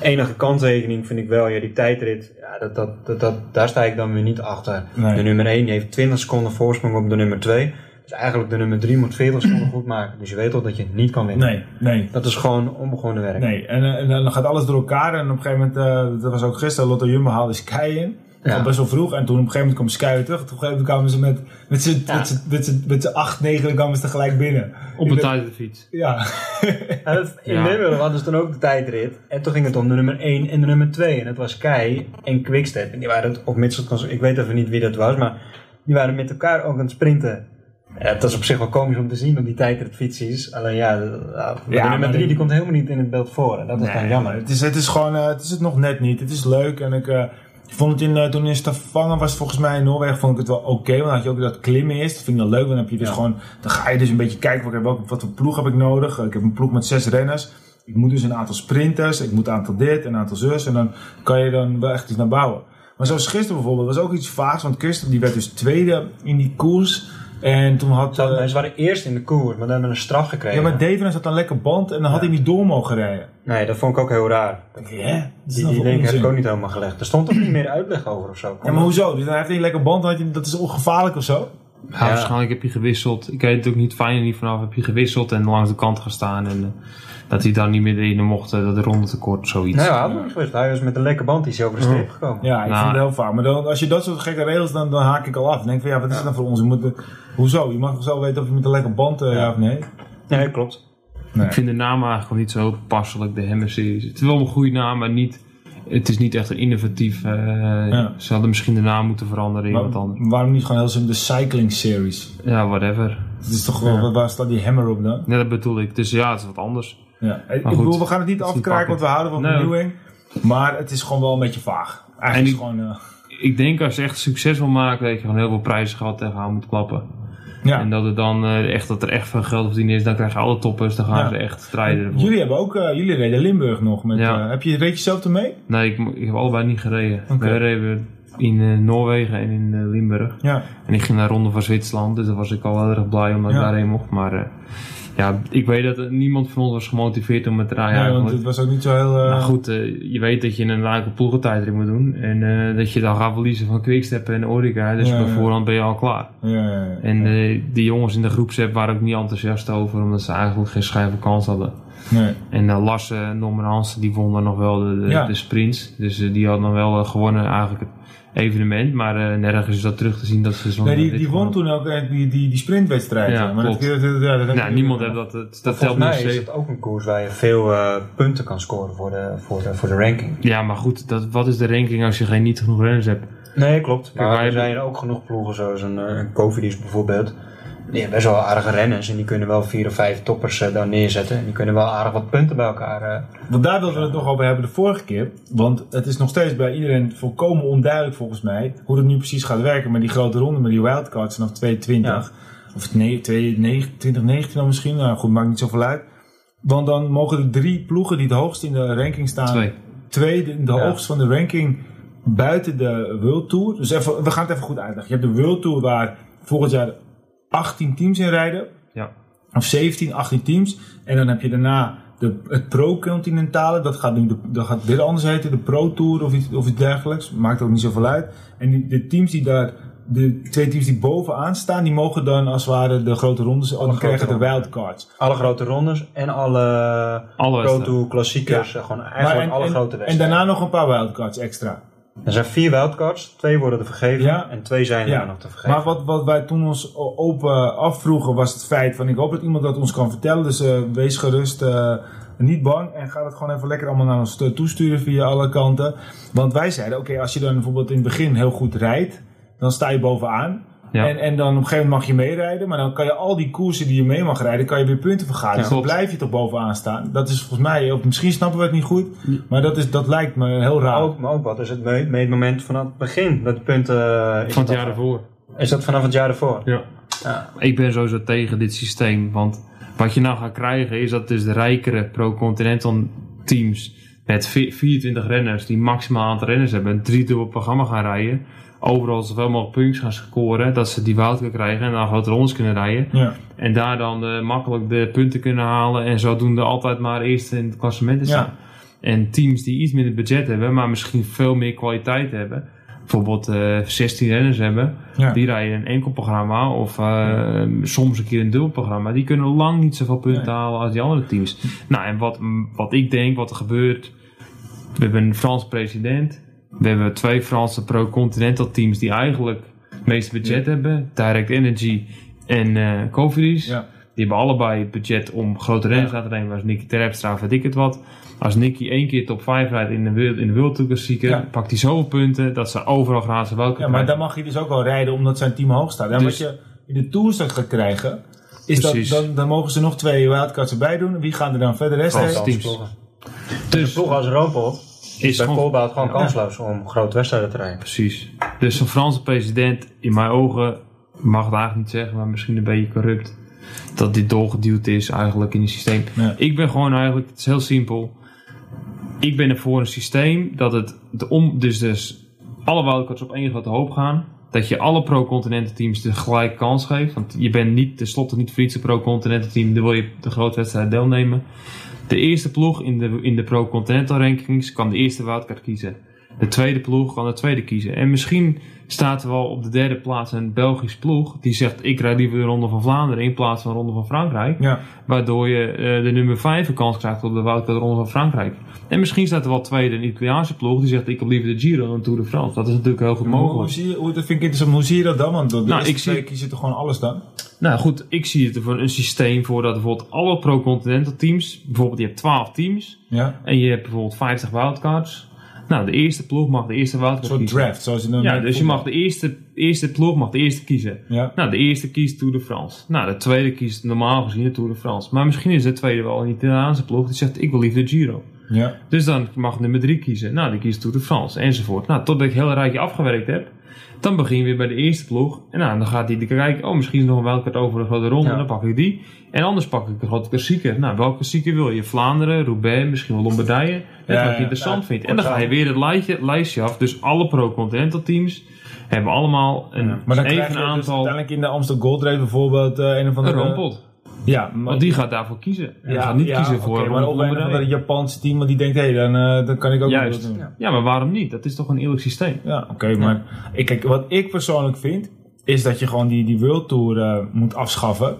Enige kanttekening vind ik wel, ja, die tijdrit, ja, dat, dat, dat, dat, daar sta ik dan weer niet achter.
Nee.
De nummer 1 heeft 20 seconden voorsprong op de nummer 2. Dus eigenlijk de nummer 3 moet 40 seconden goed maken. Dus je weet al dat je niet kan winnen.
Nee, nee.
Dat is gewoon onbegonnen werk.
Nee, en, eh, en dan gaat alles door elkaar. En op een gegeven moment, eh, dat was ook gisteren, Lotto Jumbo haalde Sky in.
Ja.
Best wel vroeg. En toen op een gegeven moment kwam Sky terug. Toen op een gegeven moment kwamen ze met, met z'n
Ja.
met met z'n- acht, negen kwamen ze tegelijk binnen.
op een tijdritfiets.
Ja.
En dat, in
Ja.
Nederland hadden ze toen ook de tijdrit. En toen ging het om de nummer 1 en de nummer 2. En dat was Kai en Quickstep. En die waren, het- of Mitchell, ik weet even niet wie dat was, maar die waren met elkaar ook aan het sprinten. Ja, dat is op zich wel komisch om te zien op die tijdritfietsjes. Alleen ja, de, ja, de
Ja,
nummer
maar
3
die-
die komt helemaal niet in het beeld voor. En dat is dan jammer.
Het is, het is gewoon, eh, het is het nog net niet. Het is leuk. En ik, eh, ik vond het in, eh, toen in Stavanger was volgens mij in Noorwegen, vond ik het wel oké. want dan had je ook dat klimmen is. Dat vind ik wel leuk. Dan heb je dus
Ja.
gewoon, dan ga je dus een beetje kijken, wat, welke, wat voor ploeg heb ik nodig. Ik heb een ploeg met zes renners. Ik moet dus een aantal sprinters. Ik moet een aantal dit, een aantal zus. En dan kan je dan wel echt iets naar bouwen. Maar zoals gisteren bijvoorbeeld, was ook iets vaags. Want Kirsten die werd dus tweede in die koers. En toen had...
Ze, hadden-
eh,
ze waren eerst in de koers, maar dan hebben we een straf gekregen.
ja, maar Devenen zat dan lekker band en dan had hij niet door mogen rijden.
Nee, dat vond ik ook heel raar.
Is
Die,
dat
die link heb ik ook niet helemaal gelegd. Er stond toch niet meer uitleg over of zo?
Ja, maar hoezo? Dus dan heeft hij een lekker band, dan had je, dat is ongevaarlijk of zo?
Ja,
Ja.
waarschijnlijk heb je gewisseld. Ik weet het ook niet fijn er niet vanaf. Heb je gewisseld en langs de kant gaan staan. En eh, dat hij dan niet meer erin mocht. eh, dat de ronde tekort, zoiets.
Nee, hij had nog niet geweest. Hij was met een lekker band die is over de streep gekomen.
Ja, ik
Nou.
vind het heel vaak. Maar dan, als je dat soort gekke regels, dan, dan haak ik al af. Dan denk ik van, ja, wat is dan voor ons? Je moet, eh, hoezo? Je mag zo weten of je met een lekker band, eh, ja. of nee?
Nee, klopt.
Ik vind de naam eigenlijk niet zo passelijk, de Hammer Series. Het is wel een goede naam, maar niet, het is niet echt een innovatief. eh,
Ja.
Ze hadden misschien de naam moeten veranderen in
Maar
wat anders.
waarom niet gewoon heel simpel de Cycling Series?
Ja, whatever.
Het is toch wel, waar staat die hammer op dan?
Ja, dat bedoel ik. Dus ja, het is wat anders.
Ja. Ik
goed,
bedoel, we gaan het niet afkraken, want we houden van
Nee.
vernieuwing. Maar het is gewoon wel een beetje vaag. Eigenlijk
En
is gewoon, eh,
Ik denk als je echt succes wil maken, dat je gewoon heel veel prijzen gehad tegenaan moet klappen.
ja.
En dat, het dan, eh, echt, dat er echt veel geld verdiend is, dan krijg je alle toppers, dan gaan
Ja.
ze echt strijden ervoor.
Jullie hebben ook, eh, jullie reden Limburg nog. Met,
Ja.
eh, heb je, reed je zelf ermee?
Nee, ik, ik heb allebei niet gereden. We reden in eh, Noorwegen en in eh, Limburg.
Ja.
En ik ging naar Ronde van Zwitserland, dus daar was ik al heel erg blij omdat ik daarheen mocht. Maar eh, ja, ik weet dat niemand van ons was gemotiveerd om het te.
Nee, want het was ook niet zo heel... eh,
goed, eh, je weet dat je een lage ploegentijdrit moet doen. En eh, dat je dan gaat verliezen van Quickstep en Orica. Dus
Ja,
voorhand ben je al klaar.
Ja, ja, ja.
En die jongens in de groepsapp waren ook niet enthousiast over. Omdat ze eigenlijk geen schijf van kans hadden.
nee.
En eh, Lasse en Norman Hansen die wonnen nog wel de, de,
Ja.
de sprints. Dus die hadden dan wel gewonnen eigenlijk evenement. Maar eh, nergens is dat terug te zien dat ze zo'n
Nee, die, die won toen ook eh, die, die, die sprintwedstrijd.
Ja,
maar dat,
klopt.
dat, ja, dat heb
Nou, niemand heeft dat. Dat telt
Volgens mij is het ook een koers waar je veel eh, punten kan scoren voor de, voor de, voor de ranking.
Ja, maar goed, dat, wat is de ranking als je geen niet genoeg renners hebt?
Nee, klopt. Maar
wij
er zijn ook genoeg ploegen, zoals een, eh, een Cofidis bijvoorbeeld. Die hebben best wel aardige renners en die kunnen wel vier of vijf toppers eh, daar neerzetten. En die kunnen wel aardig wat punten bij elkaar. eh.
Want daar wilden we het nog over hebben de vorige keer. Want het is nog steeds bij iedereen volkomen onduidelijk volgens mij hoe het nu precies gaat werken met die grote ronde, met die wildcards vanaf 2020. Of nee, 2019 dan misschien. Nou goed, maakt niet zoveel uit. Want dan mogen de drie ploegen die het hoogst in de ranking staan.
Twee.
Twee, de, de
Ja.
hoogst van de ranking buiten de World Tour. Dus even, we gaan het even goed uitleggen. Je hebt de World Tour waar volgend jaar 18 teams in rijden.
Ja.
Of 17, 18 teams. En dan heb je daarna de, het Pro-Continentale. Dat gaat nu de, dat gaat weer anders heten. De Pro Tour of iets, of iets dergelijks. Maakt ook niet zoveel uit. En die, de teams die daar, de twee teams die bovenaan staan, die mogen dan als het ware de grote rondes.
Alle
die krijgen de wildcards.
Alle grote rondes en alle
Alle
Pro. Tour klassiekers. eh, Gewoon eigenlijk
en,
alle
en-
grote
en
wedstrijden.
daarna nog een paar wildcards extra.
Er zijn vier wildcards, twee worden er vergeven
Ja.
en twee zijn er nog te vergeven.
Maar wat, wat wij toen ons open afvroegen was het feit van ik hoop dat iemand dat ons kan vertellen. Dus eh, wees gerust, eh, niet bang. En ga het gewoon even lekker allemaal naar ons to- toesturen via alle kanten. Want wij zeiden oké, als je dan bijvoorbeeld in het begin heel goed rijdt, dan sta je bovenaan.
Ja.
En, en dan op een gegeven moment mag je meerijden. Maar dan kan je al die koersen die je mee mag rijden, kan je weer punten vergaren.
Ja,
dus dan blijf je toch bovenaan staan. Dat is volgens mij, of misschien snappen we het niet goed. Maar dat, is, dat lijkt me heel raar.
ook, maar ook wat is het me- meetmoment vanaf het begin dat de punten... eh, is
Van het
dat-
jaar ervoor.
Is dat vanaf het jaar ervoor?
Ja.
Ja.
Ik ben sowieso tegen dit systeem. Want wat je nou gaat krijgen is dat dus de rijkere Pro-Continental teams met vi- 24 renners die maximaal aantal renners hebben, een driedubbel programma gaan rijden. Overal zoveel mogelijk puntjes gaan scoren, dat ze die wildcard krijgen en dan grote rondes kunnen rijden.
Ja.
En daar dan eh, makkelijk de punten kunnen halen en zodoende altijd maar eerst in het klassement staan.
Ja.
En teams die iets minder budget hebben, maar misschien veel meer kwaliteit hebben. Bijvoorbeeld eh 16 renners hebben.
Ja.
Die rijden een enkel programma of eh, soms een keer een dubbel programma. Die kunnen lang niet zoveel punten
Nee.
halen als die andere teams. Nou, en wat, wat ik denk, wat er gebeurt. We hebben een Frans president. We hebben twee Franse pro-continental teams die eigenlijk het meeste budget hebben. Direct Energy en eh Cofidis.
Ja.
Die hebben allebei het budget om grote renners
Ja.
aan te nemen. Als Nicky Terpstra, weet ik het wat. Als Nicky één keer top 5 rijdt in de, wereld- in de World Tour Klassieker,
Ja.
pakt hij zoveel punten dat ze overal gratis welke
Ja, maar dan mag je dus ook wel rijden omdat zijn team hoog staat. En
Dus-
wat je in de Tour gaat krijgen, is dat dan, dan mogen ze nog twee wildcards erbij doen. Wie gaan er dan verder rest
teams. Dus
Een ploeg als Robot is
is gewoon
bijvoorbeeld gewoon
Ja.
kansloos om grote wedstrijden te rijden.
Precies. Dus een Franse president, in mijn ogen, mag het eigenlijk niet zeggen, maar misschien een beetje corrupt. Dat dit doorgeduwd is eigenlijk in het systeem.
Ja.
Ik ben gewoon eigenlijk, het is heel simpel. Ik ben er voor een systeem dat het de om, dus, dus alle wildcards op één grote hoop gaan. Dat je alle pro-continental teams de gelijke kans geeft. Want je bent niet, tenslotte niet voor iets een pro-continental team. Dan wil je de grote wedstrijd deelnemen. De eerste ploeg in de, in de pro-continental rankings kan de eerste wildcard kiezen. De tweede ploeg kan de tweede kiezen. En misschien staat er wel op de derde plaats een Belgisch ploeg. Die zegt ik rijd liever de Ronde van Vlaanderen in plaats van de Ronde van Frankrijk.
Ja.
Waardoor je eh, de nummer 5 een kans krijgt op de wildcard Ronde van Frankrijk. En misschien staat er wel tweede een Italiaanse ploeg die zegt ik heb liever de Giro dan Tour de France. Dat is natuurlijk heel goed
Hoe, hoe
mogelijk.
zie je, hoe, dat vind ik interessant. Hoe zie je dat dan? Want door de
Nou, ik zie-
twee kiezen toch gewoon alles dan?
Nou goed, ik zie het voor een systeem voor dat bijvoorbeeld alle pro-continental teams, bijvoorbeeld je hebt 12 teams
Ja.
en je hebt bijvoorbeeld 50 wildcards. Nou, de eerste ploeg mag de eerste
soort
kiezen.
draft. Zoals je dan
Ja, dus je mag de eerste, eerste ploeg mag de eerste kiezen.
Ja.
Nou, de eerste kiest Tour de France. Nou, de tweede kiest normaal gezien de Tour de France. Maar misschien is de tweede wel een Italiaanse ploeg die zegt ik wil liever de Giro.
Ja.
Dus dan mag nummer drie kiezen. Nou, die kiest Tour de France enzovoort. Nou, totdat ik heel rijtje afgewerkt heb. Dan begin je weer bij de eerste ploeg. En nou, dan gaat hij kijken. Oh, misschien is nog een wildcard over de grote ronde.
Ja.
Dan pak ik die. En anders pak ik de grote klassieker. Nou, welke klassieker wil je? Vlaanderen, Roubaix, misschien wel Lombardije. Net
Ja,
wat je
ja.
interessant vindt. En dan ga je weer het lijstje, lijstje af. Dus alle pro-continental teams hebben allemaal een
Maar dan krijg
even
je dus
aantal...
uiteindelijk in de Amsterdam Gold Race bijvoorbeeld eh, een of
een
andere...
rompot.
Ja, maar...
Want die gaat daarvoor kiezen. En die gaat niet
ja,
kiezen voor
maar of een of Japanse team, want die denkt, hé, hey, dan, eh, dan kan ik ook
Juist.
doen.
Ja, maar waarom niet? Dat is toch een eerlijk systeem?
Ja, oké, maar ik, kijk, wat ik persoonlijk vind, is dat je gewoon die, die World Tour eh, moet afschaffen.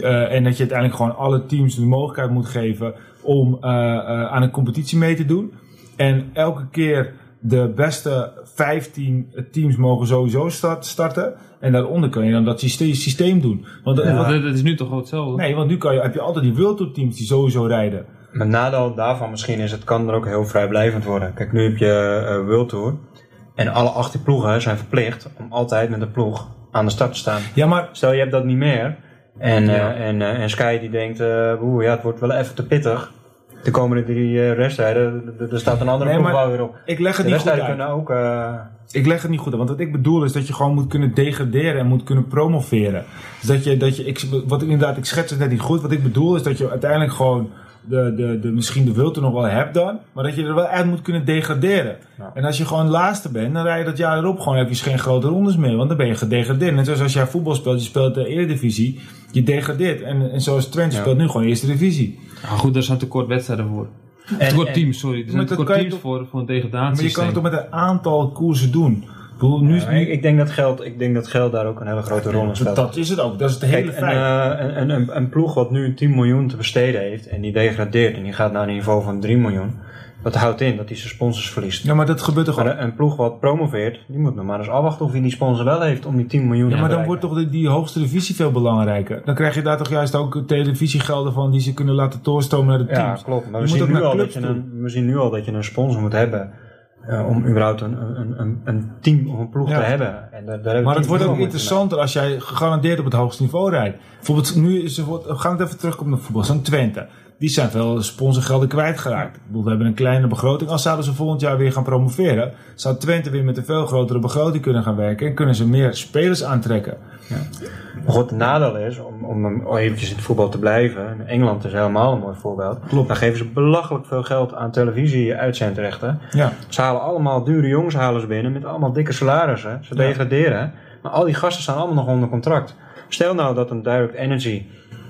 Eh, en dat je uiteindelijk gewoon alle teams de mogelijkheid moet geven om aan een competitie mee te doen. En elke keer de beste 15 teams mogen sowieso start, starten. En daaronder kun je dan dat systeem, systeem doen. Want,
Ja.
Want het is nu toch wel hetzelfde?
Nee, want nu kan je, heb je altijd die World Tour teams die sowieso rijden.
Het nadeel daarvan misschien is, het kan er ook heel vrijblijvend worden. Kijk, nu heb je eh World Tour. En alle 18 ploegen zijn verplicht om altijd met een ploeg aan de start te staan.
Ja, maar
Stel je hebt dat niet meer. En, eh, en, eh, en Sky die denkt, eh oeh, ja, het wordt wel even te pittig. De komende drie eh, wedstrijden, er staat een andere
Nee, maar
weer op.
Ik leg het
De
niet goed uit.
kunnen ook... eh,
Ik leg het niet goed uit. Want wat ik bedoel is dat je gewoon moet kunnen degraderen en moet kunnen promoveren. Dus dat je, dat je ik, wat ik inderdaad, ik schets het net niet goed. Wat ik bedoel is dat je uiteindelijk gewoon de, de, de, misschien de wilte nog wel hebt dan. Maar dat je er wel uit moet kunnen degraderen.
Ja.
En als je gewoon laatste bent, dan rij je dat jaar erop gewoon heb je geen grote rondes meer. Want dan ben je gedegradeerd. Net zoals als jij voetbal speelt, je speelt de Eredivisie. Je degradeert. En, en zoals Twente
Ja.
speelt nu gewoon Eerste Divisie.
Nou goed, daar zijn tekort wedstrijden voor.
En-
tekort
en-
teams, sorry. Er
Maar
zijn tekort teams
toch-
voor, voor een
Maar je kan het toch met een aantal koersen doen. Ik bedoel, nu,
ja, ik, ik, denk dat geld, ik denk dat geld daar ook een hele grote rol in speelt.
dat is het ook. Dat is het hele
Kijk,
feit.
eh, een, een, een, een ploeg wat nu 10 miljoen te besteden heeft en die degradeert en die gaat naar een niveau van 3 miljoen, dat houdt in dat hij zijn sponsors verliest.
Ja, maar dat gebeurt toch al.
een, een ploeg wat promoveert, die moet nog maar eens afwachten of hij die sponsor wel heeft om die 10 miljoen
Ja,
te
maar dan wordt toch die, die hoogste divisie veel belangrijker. Dan krijg je daar toch juist ook televisiegelden van die ze kunnen laten doorstromen naar de
Ja,
teams.
klopt. Maar we zien, nu al dat je een, we zien nu al dat je een sponsor moet hebben eh, om überhaupt een, een, een, een team of een ploeg
Ja.
te hebben. En daar, daar
Maar het wordt ook interessanter als jij gegarandeerd op het hoogste niveau rijdt. Bijvoorbeeld, nu is er, we gaan het even terugkomen naar voetbal. Zo'n Twente. Die zijn veel sponsorgelden kwijtgeraakt. Ik bedoel, we hebben een kleine begroting. Als zouden ze volgend jaar weer gaan promoveren, zou Twente weer met een veel grotere begroting kunnen gaan werken. En kunnen ze meer spelers aantrekken.
mee. Maar goed, het nadeel is, om, om eventjes in het voetbal te blijven, en Engeland is helemaal een mooi voorbeeld.
Klopt.
Dan geven ze belachelijk veel geld aan televisie-uitzendrechten.
Ja.
Ze halen allemaal dure jongens halen ze binnen met allemaal dikke salarissen. Ze
Ja.
degraderen. Maar al die gasten staan allemaal nog onder contract. Stel nou dat een Direct Energy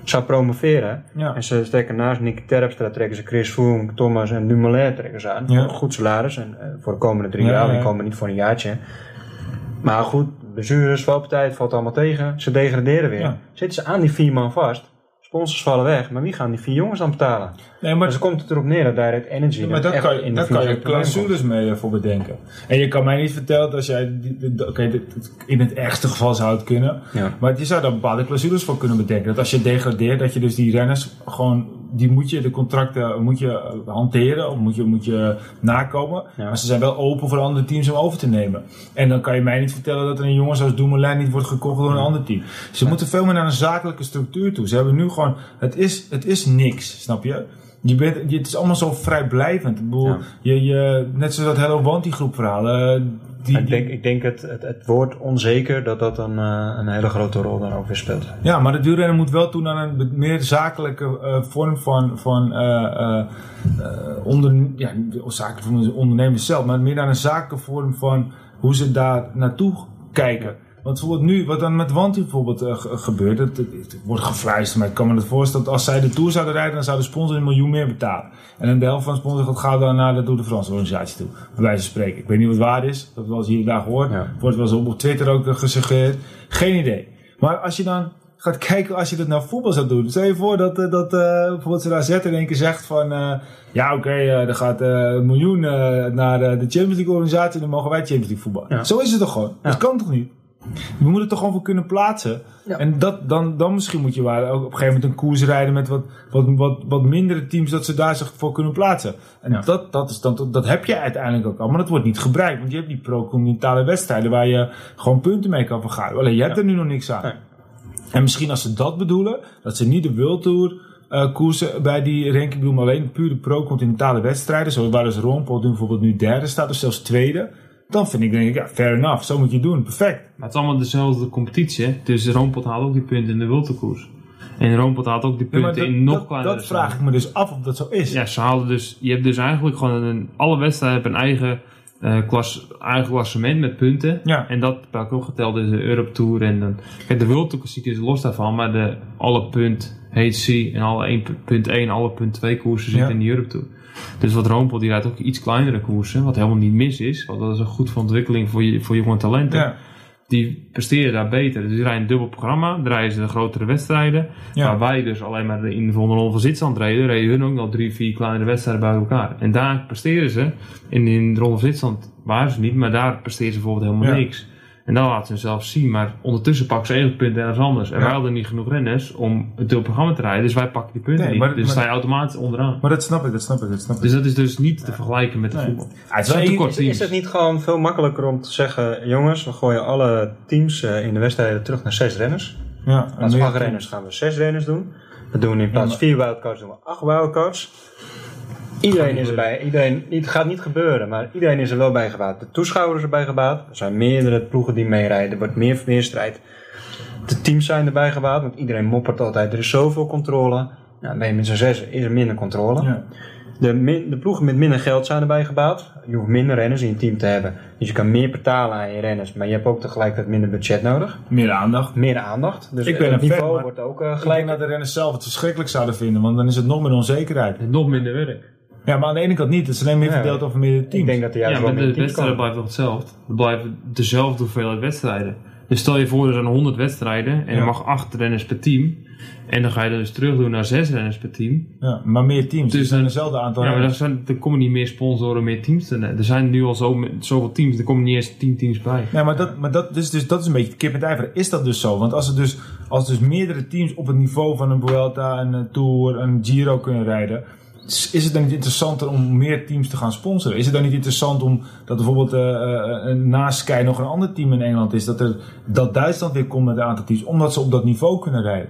zou promoveren.
Ja.
En ze trekken naast Nick Terpstra trekken ze Chris Froome, Thomas en Dumoulin trekken ze aan.
Ja.
Goed salaris. En eh, voor de komende drie
Ja,
jaar.
ja.
Die komen niet voor een jaartje. Maar goed, blessures, valpartij, het valt allemaal tegen. Ze degraderen weer. Zitten ze aan die vier man vast. Sponsors vallen weg. Maar wie gaan die vier jongens dan betalen?
Nee,
Maar ze komt het erop neer dat Direct Energy
Ja, maar
er
daar kan, je,
in de
daar kan je clausules mee voor bedenken. En je kan mij niet vertellen dat als jij, oké, in het ergste geval zou het kunnen,
Ja.
maar je zou daar bepaalde clausules voor kunnen bedenken. Dat als je degradeert, dat je dus die renners gewoon, die moet je, de contracten moet je eh, hanteren, of moet je, moet je nakomen.
Ja.
Maar ze zijn wel open voor andere teams om over te nemen. En dan kan je mij niet vertellen dat er een jongen zoals Dumoulin niet wordt gekocht door een ander team. Ze moeten veel meer naar een zakelijke structuur toe. Ze hebben nu gewoon, het is, het is niks, snap je? Je bent, je, het is allemaal zo vrijblijvend. Ik bedoel,
Ja.
je, je, net zoals dat Hello Wanty groep verhaal. eh, die,
ik denk, ik denk het, het, het woord onzeker dat dat een, eh, een hele grote rol daar ook weer speelt.
Ja, maar de wielrenner moet wel toe naar een meer zakelijke eh, vorm van, van onder, ja, zakelijk van de ondernemers zelf, maar meer naar een zakelijke vorm van hoe ze daar naartoe kijken. Want bijvoorbeeld nu, wat dan met Wanty bijvoorbeeld ge- gebeurt, het, wordt gefluisterd, maar ik kan me het voorstellen dat als zij de Tour zouden rijden, dan zou de sponsor een miljoen meer betalen. En dan de helft van de sponsor gaat dan naar de Tour de France organisatie toe, bij wijze van spreken. Ik weet niet wat waar is, dat wel eens hier en daar gehoord.
Ja.
Wordt wel eens op, op Twitter ook eh, gesuggereerd. Geen idee. Maar als je dan gaat kijken, als je dat naar voetbal zou doen. Stel je voor dat, eh, dat bijvoorbeeld zo'n AZ in één keer zegt van... ja, oké, eh, er gaat een miljoen naar de Champions League organisatie... en dan mogen wij Champions League voetballen.
Ja.
Zo is het toch gewoon? Dat kan toch niet? We moeten het toch gewoon voor kunnen plaatsen.
Ja.
En dat, dan, dan misschien moet je waar ook op een gegeven moment een koers rijden met wat, wat, wat, wat mindere teams, dat ze daar zich voor kunnen plaatsen. En
Ja.
dat, dat, is dan, dat heb je uiteindelijk ook al, maar dat wordt niet gebruikt. Want je hebt die pro-continentale wedstrijden waar je gewoon punten mee kan vergaren. Alleen je hebt
Ja.
er nu nog niks aan.
Nee.
En misschien als ze dat bedoelen, dat ze niet de World Tour eh, koersen bij die ranking doen, maar alleen pure pro-continentale wedstrijden, zoals waar dus Rompel nu bijvoorbeeld nu derde staat of zelfs tweede. Dan vind ik, denk ik, ja, fair enough, zo moet je het doen, perfect.
Maar het is allemaal dezelfde competitie. Hè? Dus Roompot haalt ook die punten in de Wiltekoers. En Roompot haalt ook die
Ja,
punten
dat,
in nog
dat,
kleinere
dat vraag ik me dus af of dat zo is.
Ja, ze haalden dus. Je hebt dus eigenlijk gewoon een, alle wedstrijden hebben een eigen, eh, klas, eigen klassement met punten.
Ja.
En dat ik ook geteld in de Europe Tour. En dan, kijk, de World Tour Klassiek is los daarvan, maar de, alle punt HC en alle 1.1, alle punt 2 koersen zitten
Ja.
in de Europe Tour. Dus wat Roompot, die rijdt ook iets kleinere koersen, wat helemaal niet mis is. Want dat is een goed voor ontwikkeling voor, je, voor jonge talenten.
Ja.
Die presteren daar beter. Dus die rijden een dubbel programma, rijden ze de grotere wedstrijden.
Ja.
Waar wij dus alleen maar in de ronde van Zwitserland reden, reden hun ook nog drie, vier kleinere wedstrijden bij elkaar. En daar presteren ze. En in de ronde van Zwitserland waren ze niet, maar daar presteren ze bijvoorbeeld helemaal
Ja.
niks. En dan laten ze hunzelf zien, maar ondertussen pakken ze even punten ergens anders. En
Ja.
wij hadden niet genoeg renners om het dubbel programma te rijden, dus wij pakken die punten
Nee,
niet.
maar-
dus
maar-
sta je automatisch onderaan.
Maar dat snap ik, dat snap ik, dat snap ik.
Dus dat is dus niet te vergelijken met de
Nee.
voetbal.
Ah, het is
Zo'n
wel
tekort
Is, het niet gewoon veel makkelijker om te zeggen, jongens, we gooien alle teams eh, in de wedstrijden terug naar zes renners?
Ja,
In plaats van acht renners gaan we zes renners doen. We doen in plaats van vier wildcards doen we acht wildcards. Iedereen is erbij. Iedereen, het gaat niet gebeuren, maar iedereen is er wel bij gebaat. De toeschouwers erbij gebaat. Er zijn meerdere ploegen die meerijden. Er wordt meer, strijd. De teams zijn erbij gebaat, want iedereen moppert altijd. Er is zoveel controle. Nou, ben je met z'n zes is er minder controle.
Ja.
De, min- de ploegen met minder geld zijn erbij gebaat. Je hoeft minder renners in je team te hebben. Dus je kan meer betalen aan je renners. Maar je hebt ook tegelijkertijd minder budget nodig.
Meer aandacht.
Meer aandacht. Dus
Ik ben
het
een fan,
niveau
maar-
wordt ook eh,
Ik
gelijk.
denk dat de renners zelf het verschrikkelijk zouden vinden, want dan is het nog meer onzekerheid.
En nog minder werk.
Ja, maar aan de ene kant niet. Het is alleen meer
Ja,
verdeeld over meerdere teams.
Ik denk dat er juist
Ja,
wel
maar de wedstrijden blijven toch hetzelfde? Er blijven dezelfde hoeveelheid wedstrijden. Dus stel je voor, er zijn 100 wedstrijden en
Ja.
je mag 8 renners per team. En dan ga je dus terug doen naar 6 renners per team.
Ja, maar meer teams.
Dus
zijn
dan-
hetzelfde aantal
Ja, maar dan, zijn, er komen niet meer sponsoren, meer teams. te- Er zijn nu al zo, zoveel teams, er komen niet eens 10 teams bij.
Nee, maar, dat, maar dat, dus, dus, dat is een beetje kip en vraag. Is dat dus zo? Want als er dus, als dus meerdere teams op het niveau van een Vuelta, een eh, Tour, een Giro kunnen rijden... is is het dan niet interessanter om meer teams te gaan sponsoren? Is het dan niet interessant om dat bijvoorbeeld eh, eh, eh, naast Sky nog een ander team in Engeland is? Dat, er, dat Duitsland weer komt met een aantal teams, omdat ze op dat niveau kunnen rijden?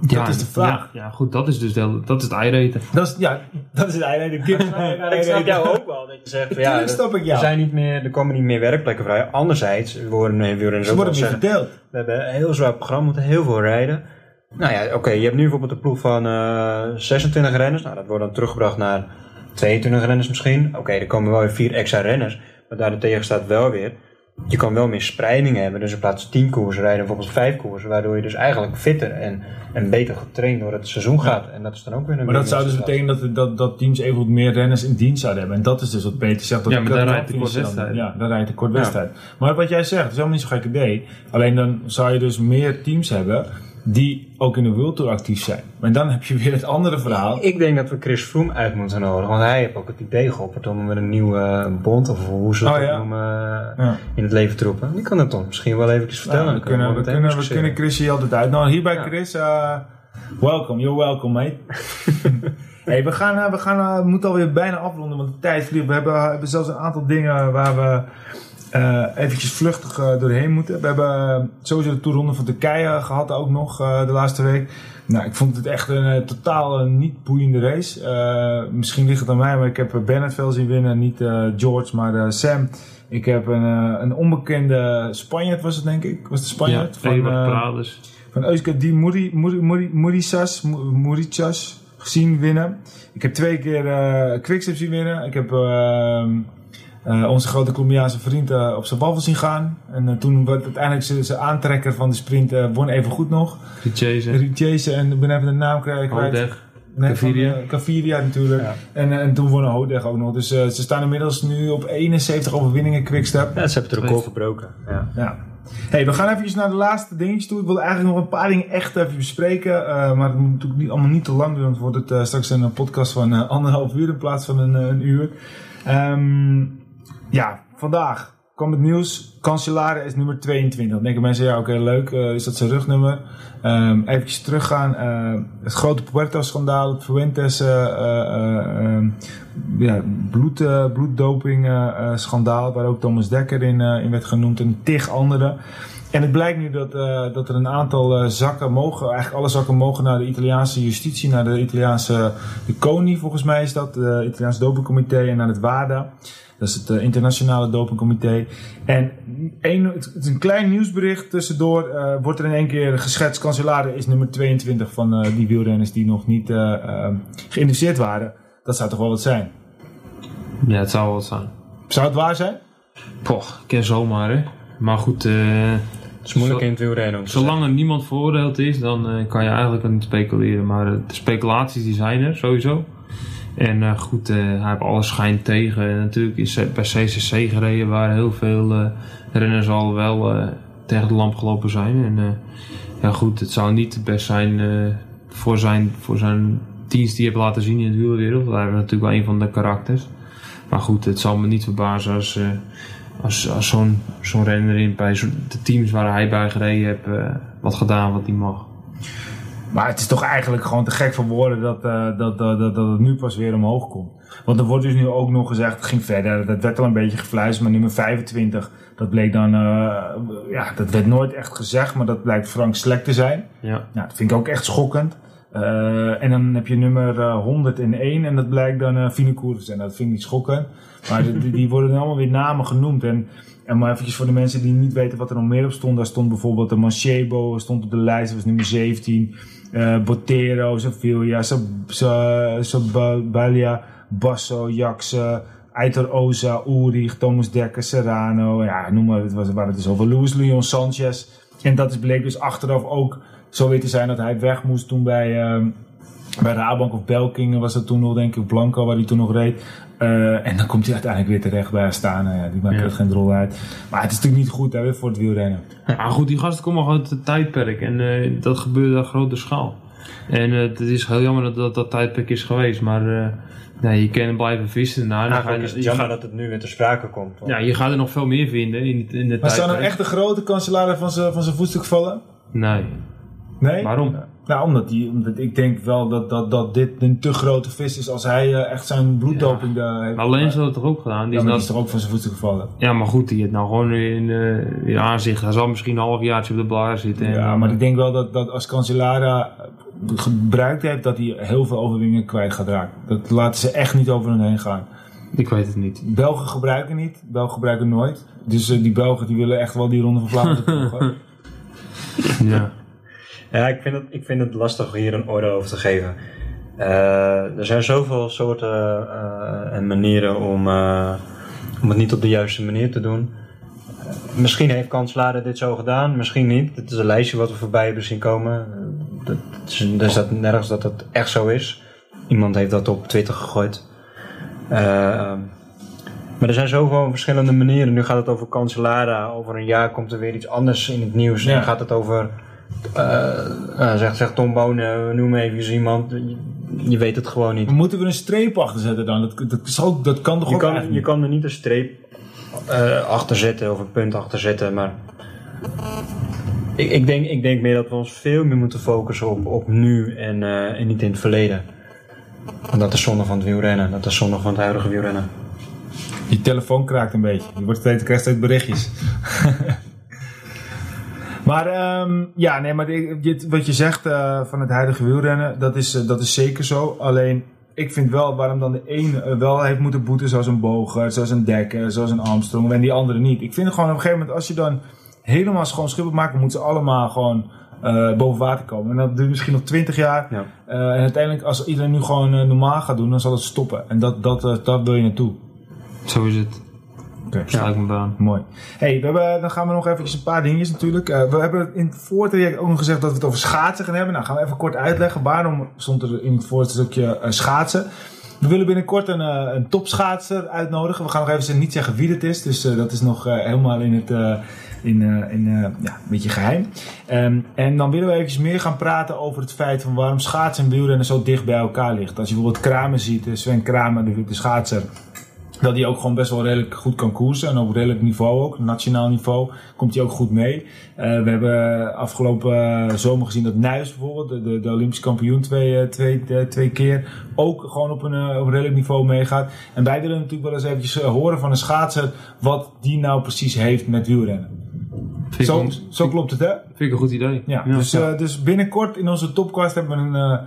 Dat is de vraag.
Ja, ja, goed, dat is dus de, dat is het eieren.
Dat is, ja, dat is het kip
Ja, ik snap jou ook wel dat je zegt van ja,
ik
er, zijn niet meer, er komen niet meer werkplekken vrij. Anderzijds worden nee, wielrenners
Ze worden
zeggen,
verdeeld.
we hebben een heel zwaar programma, we moeten heel veel rijden. Nou ja, oké, je hebt nu bijvoorbeeld een ploeg van eh 26 renners. Nou, dat wordt dan teruggebracht naar 22 renners misschien. Oké, er komen wel weer vier extra renners. Maar daartegen staat wel weer, je kan wel meer spreiding hebben. Dus in plaats van 10 koersen rijden bijvoorbeeld 5 koersen. Waardoor je dus eigenlijk fitter en, en beter getraind door het seizoen gaat. En dat is dan ook weer een
Maar dat zou dus betekenen dat, dat, dat teams evengoed meer renners in dienst zouden hebben. En dat is dus wat Peter zegt. Dat
Ja, maar daar rijdt de kort
dan-
wedstrijd.
Ja, daar rijdt de kort
Ja.
wedstrijd. Maar wat jij zegt, is helemaal niet zo'n gek idee. Alleen dan zou je dus meer teams hebben die ook in de World Tour actief zijn. Maar dan heb je weer het andere verhaal.
Ik denk dat we Chris Froome uit moeten nodigen, want hij heeft ook het idee geopperd om met een nieuwe eh, bond, of hoe ze het
Oh, ja.
noemen, eh,
Ja.
in het leven te roepen. Die kan het toch misschien wel eventjes vertellen.
We
Dan
kunnen, we kunnen, we kunnen Chris hier altijd uit. Nou, hier bij
Ja.
Chris, eh welcome, you're welcome, mate. hey, we gaan, eh, we gaan, eh, we moeten alweer bijna afronden, want de tijd vliegt. We hebben, we hebben zelfs een aantal dingen waar we eh eventjes vluchtig eh, doorheen moeten. We hebben eh, sowieso de toerronde van Turkije gehad ook nog de laatste week. Nou, ik vond het echt een totaal niet boeiende race. Misschien ligt het aan mij, maar ik heb Bennett veel zien winnen. Niet George, maar Sam. Ik heb een, een onbekende Spanjaard was het denk ik. Was de
Ja,
Spanjaard? van,
Evert
eh,
Prades.
van Euskadi Muri, Muri, Muri, Muricas, Mu- Muricas gezien winnen. Ik heb twee keer eh Quickstep zien winnen. Ik heb eh, onze grote Colombiaanse vriend eh, op zijn wafel zien gaan. En eh, toen werd uiteindelijk zijn aantrekker van de sprint eh, won even goed nog.
Richese.
En ik ben even de naam kwijt.
Hodeg.
Nee, eh, Gaviria natuurlijk.
Ja.
En, en toen won Hodeg ook nog. Dus eh, ze staan inmiddels nu op 71 overwinningen Quickstep.
Ja, ze hebben het record verbroken. Ja.
Ja. Hey, we gaan even naar de laatste dingetjes toe. Ik wil eigenlijk nog een paar dingen echt even bespreken. eh, maar het moet natuurlijk niet, allemaal niet te lang doen. Want wordt het eh, straks een podcast van eh, anderhalf uur in plaats van een, een uur. Ehm, ja, vandaag kwam het nieuws. Cancellara is nummer 22. Dan denken mensen, ja oké leuk. eh, is dat zijn rugnummer? Ehm even teruggaan. eh, het grote Puerto-schandaal. Fuentes ehm, ja, bloed, bloeddoping schandaal. Waar ook Thomas Dekker in, in werd genoemd. En tig andere. En het blijkt nu dat, eh, dat er een aantal eh, zakken mogen, eigenlijk alle zakken mogen naar de Italiaanse justitie, naar de Italiaanse, de CONI volgens mij is dat, de Italiaanse dopingcomité en naar het WADA. Dat is het eh, internationale dopingcomité. En één, het is een klein nieuwsbericht tussendoor. eh, wordt er in één keer geschetst. Cancellara is nummer 22 van eh, die wielrenners die nog niet eh eh, geïnteresseerd waren. Dat zou toch wel wat zijn?
Ja, het zou wel wat zijn.
Zou het waar zijn?
Poch, ik ken zomaar hè. Maar goed, eh,
Het is moeilijk in het wielrennen
zolang er niemand veroordeeld is, dan eh, kan je eigenlijk niet speculeren. Maar eh, de speculaties die zijn er sowieso. En eh, goed, hij heeft alle schijn tegen. En natuurlijk is hij bij CCC gereden waar heel veel renners al wel tegen de lamp gelopen zijn. En ja goed, het zou niet het best zijn voor, zijn, voor zijn dienst die hij heeft laten zien in de wielwereld. Want hij is natuurlijk wel een van de karakters. Maar goed, het zal me niet verbazen als, als, als zo'n zo'n renner in, bij zo- de teams waar hij bij gereden heeft eh, wat gedaan wat hij mag.
Maar het is toch eigenlijk gewoon te gek voor woorden dat, eh, dat, dat, dat, dat het nu pas weer omhoog komt. Want er wordt dus nu ook nog gezegd, het ging verder, dat werd al een beetje gefluisterd, maar nummer 25, Dat bleek dan, eh, ja, dat werd nooit echt gezegd, maar dat blijkt Frank Slek te zijn.
Ja.
Nou, dat vind ik ook echt schokkend. Eh, en dan heb je nummer eh, 101 en dat blijkt dan uh, Vinokour te zijn. Dat vind ik niet schokkend. Maar die, die worden allemaal weer namen genoemd. En, en maar eventjes voor de mensen die niet weten wat er nog meer op stond. Daar stond bijvoorbeeld de Manchebo, stond op de lijst, dat was nummer 17. eh Botero, Sevilla, Sabalia, Basso, Jaxe, Aitor Oza, Ulrich, Thomas Dekker, Serrano. Ja, noem maar, het was, waren er zoveel. Luis Leon Sanchez. En dat is bleek dus achteraf ook zo weer te zijn dat hij weg moest toen bij, ehm, bij Rabank of Belkingen was dat toen nog, denk ik, Blanco, waar hij toen nog reed. Eh, en dan komt hij uiteindelijk weer terecht bij Astana. Ja, die maakt
Ja.
er geen rol uit. Maar het is natuurlijk niet goed hè, weer voor het wielrennen.
Maar goed, die gasten komen gewoon uit het tijdperk en eh, dat gebeurde op grote schaal. En eh, het is heel jammer dat dat, dat tijdperk is geweest, maar eh, nee, je kan blijven vissen. Nou, dan ga je,
is het jammer
gaat-
dat het nu weer te sprake komt. want-
ja, je gaat er nog veel meer vinden in, het- in de
Maar zou
tijdperk.
nou echt de grote kanselaar van zijn van zijn voetstuk vallen?
Nee.
Nee?
Waarom?
Nou, omdat, die, omdat ik denk wel dat, dat, dat dit een te grote vis is als hij eh, echt zijn bloeddoping daar heeft.
Lens had het toch ook gedaan? Die
Ja,
is
die is toch ook van zijn voetstuk gevallen?
ja, maar goed, die het nou gewoon in, eh in aanzicht. Hij zal misschien een halfjaartje op de blaar zitten. en
Ja, maar ik denk wel dat, dat als Cancellara gebruikt heeft, dat hij heel veel overwinningen kwijt gaat raken. Dat laten ze echt niet over hun heen gaan.
Ik weet het niet.
Belgen gebruiken niet, Belgen gebruiken nooit. Dus eh, die Belgen die willen echt wel die ronde van Vlaanderen.
Ja.
Ja, ik vind, het, ik vind het lastig hier een orde over te geven. Eh, er zijn zoveel soorten eh, en manieren om, eh, om het niet op de juiste manier te doen. Misschien heeft Kanselaren dit zo gedaan, misschien niet. Dit is een lijstje wat we voorbij hebben zien komen. Dat, het is, er staat nergens dat het echt zo is. Iemand heeft dat op Twitter gegooid. Maar er zijn zoveel verschillende manieren. Nu gaat het over Cancellara. Over een jaar komt er weer iets anders in het nieuws.
Ja.
En gaat het over eh, eh, zegt, zegt Tom Bonen, noem even iemand. Je, je weet het gewoon niet.
Maar moeten we een streep achter zetten dan? Dat, dat, dat kan toch
Je
ook
kan, je
niet?
kan er niet een streep eh, achter zetten of een punt achter zetten, maar ik, ik, denk, ik denk meer dat we ons veel meer moeten focussen op, op nu en, eh, en niet in het verleden. En dat is zonde van het wielrennen, dat is zonde van het huidige wielrennen.
Je telefoon kraakt een beetje. Je wordt steeds, krijgt steeds berichtjes. maar ehm, ja, nee, maar dit- wat je zegt eh, van het huidige wielrennen, dat is, eh, dat is zeker zo. Alleen, ik vind wel waarom dan de een eh, wel heeft moeten boeten, zoals een Boger, zoals een Dekker, zoals een Armstrong, en die andere niet. Ik vind gewoon op een gegeven moment, als je dan helemaal schoon schip maakt, dan moeten ze allemaal gewoon boven water komen. En dat duurt misschien nog 20 jaar.
Ja.
En uiteindelijk, als iedereen nu gewoon normaal gaat doen, dan zal het stoppen. En dat, dat, dat wil je naartoe.
Zo is het.
Oké.
Me aan.
Mooi. Hey, we hebben, dan gaan we nog eventjes een paar dingetjes natuurlijk. Eh, we hebben in het voortraject ook nog gezegd dat we het over schaatsen gaan hebben. Nou, gaan we even kort uitleggen. Waarom stond er in het voorstukje eh, schaatsen? We willen binnenkort een, eh, een topschaatser uitnodigen. We gaan nog even niet zeggen wie het is. Dus dat is nog helemaal in het... in, in ja, een beetje geheim. Ehm, en dan willen we eventjes meer gaan praten over het feit van waarom schaatsen en wielrennen zo dicht bij elkaar ligt. Als je bijvoorbeeld Kramer ziet, Sven Kramer, de, de schaatser, dat hij ook gewoon best wel redelijk goed kan koersen. En op redelijk niveau ook, nationaal niveau, komt hij ook goed mee. Eh, we hebben afgelopen zomer gezien dat Nuis bijvoorbeeld, de, de, de Olympisch kampioen twee, eh, twee, eh, twee keer, ook gewoon op een, op een redelijk niveau meegaat. En wij willen natuurlijk wel eens eventjes horen van een schaatser wat die nou precies heeft met wielrennen.
Vind
Zo,
een-
zo klopt het hè?
vind ik een goed idee.
Ja, dus, dus binnenkort in onze topcast hebben we een.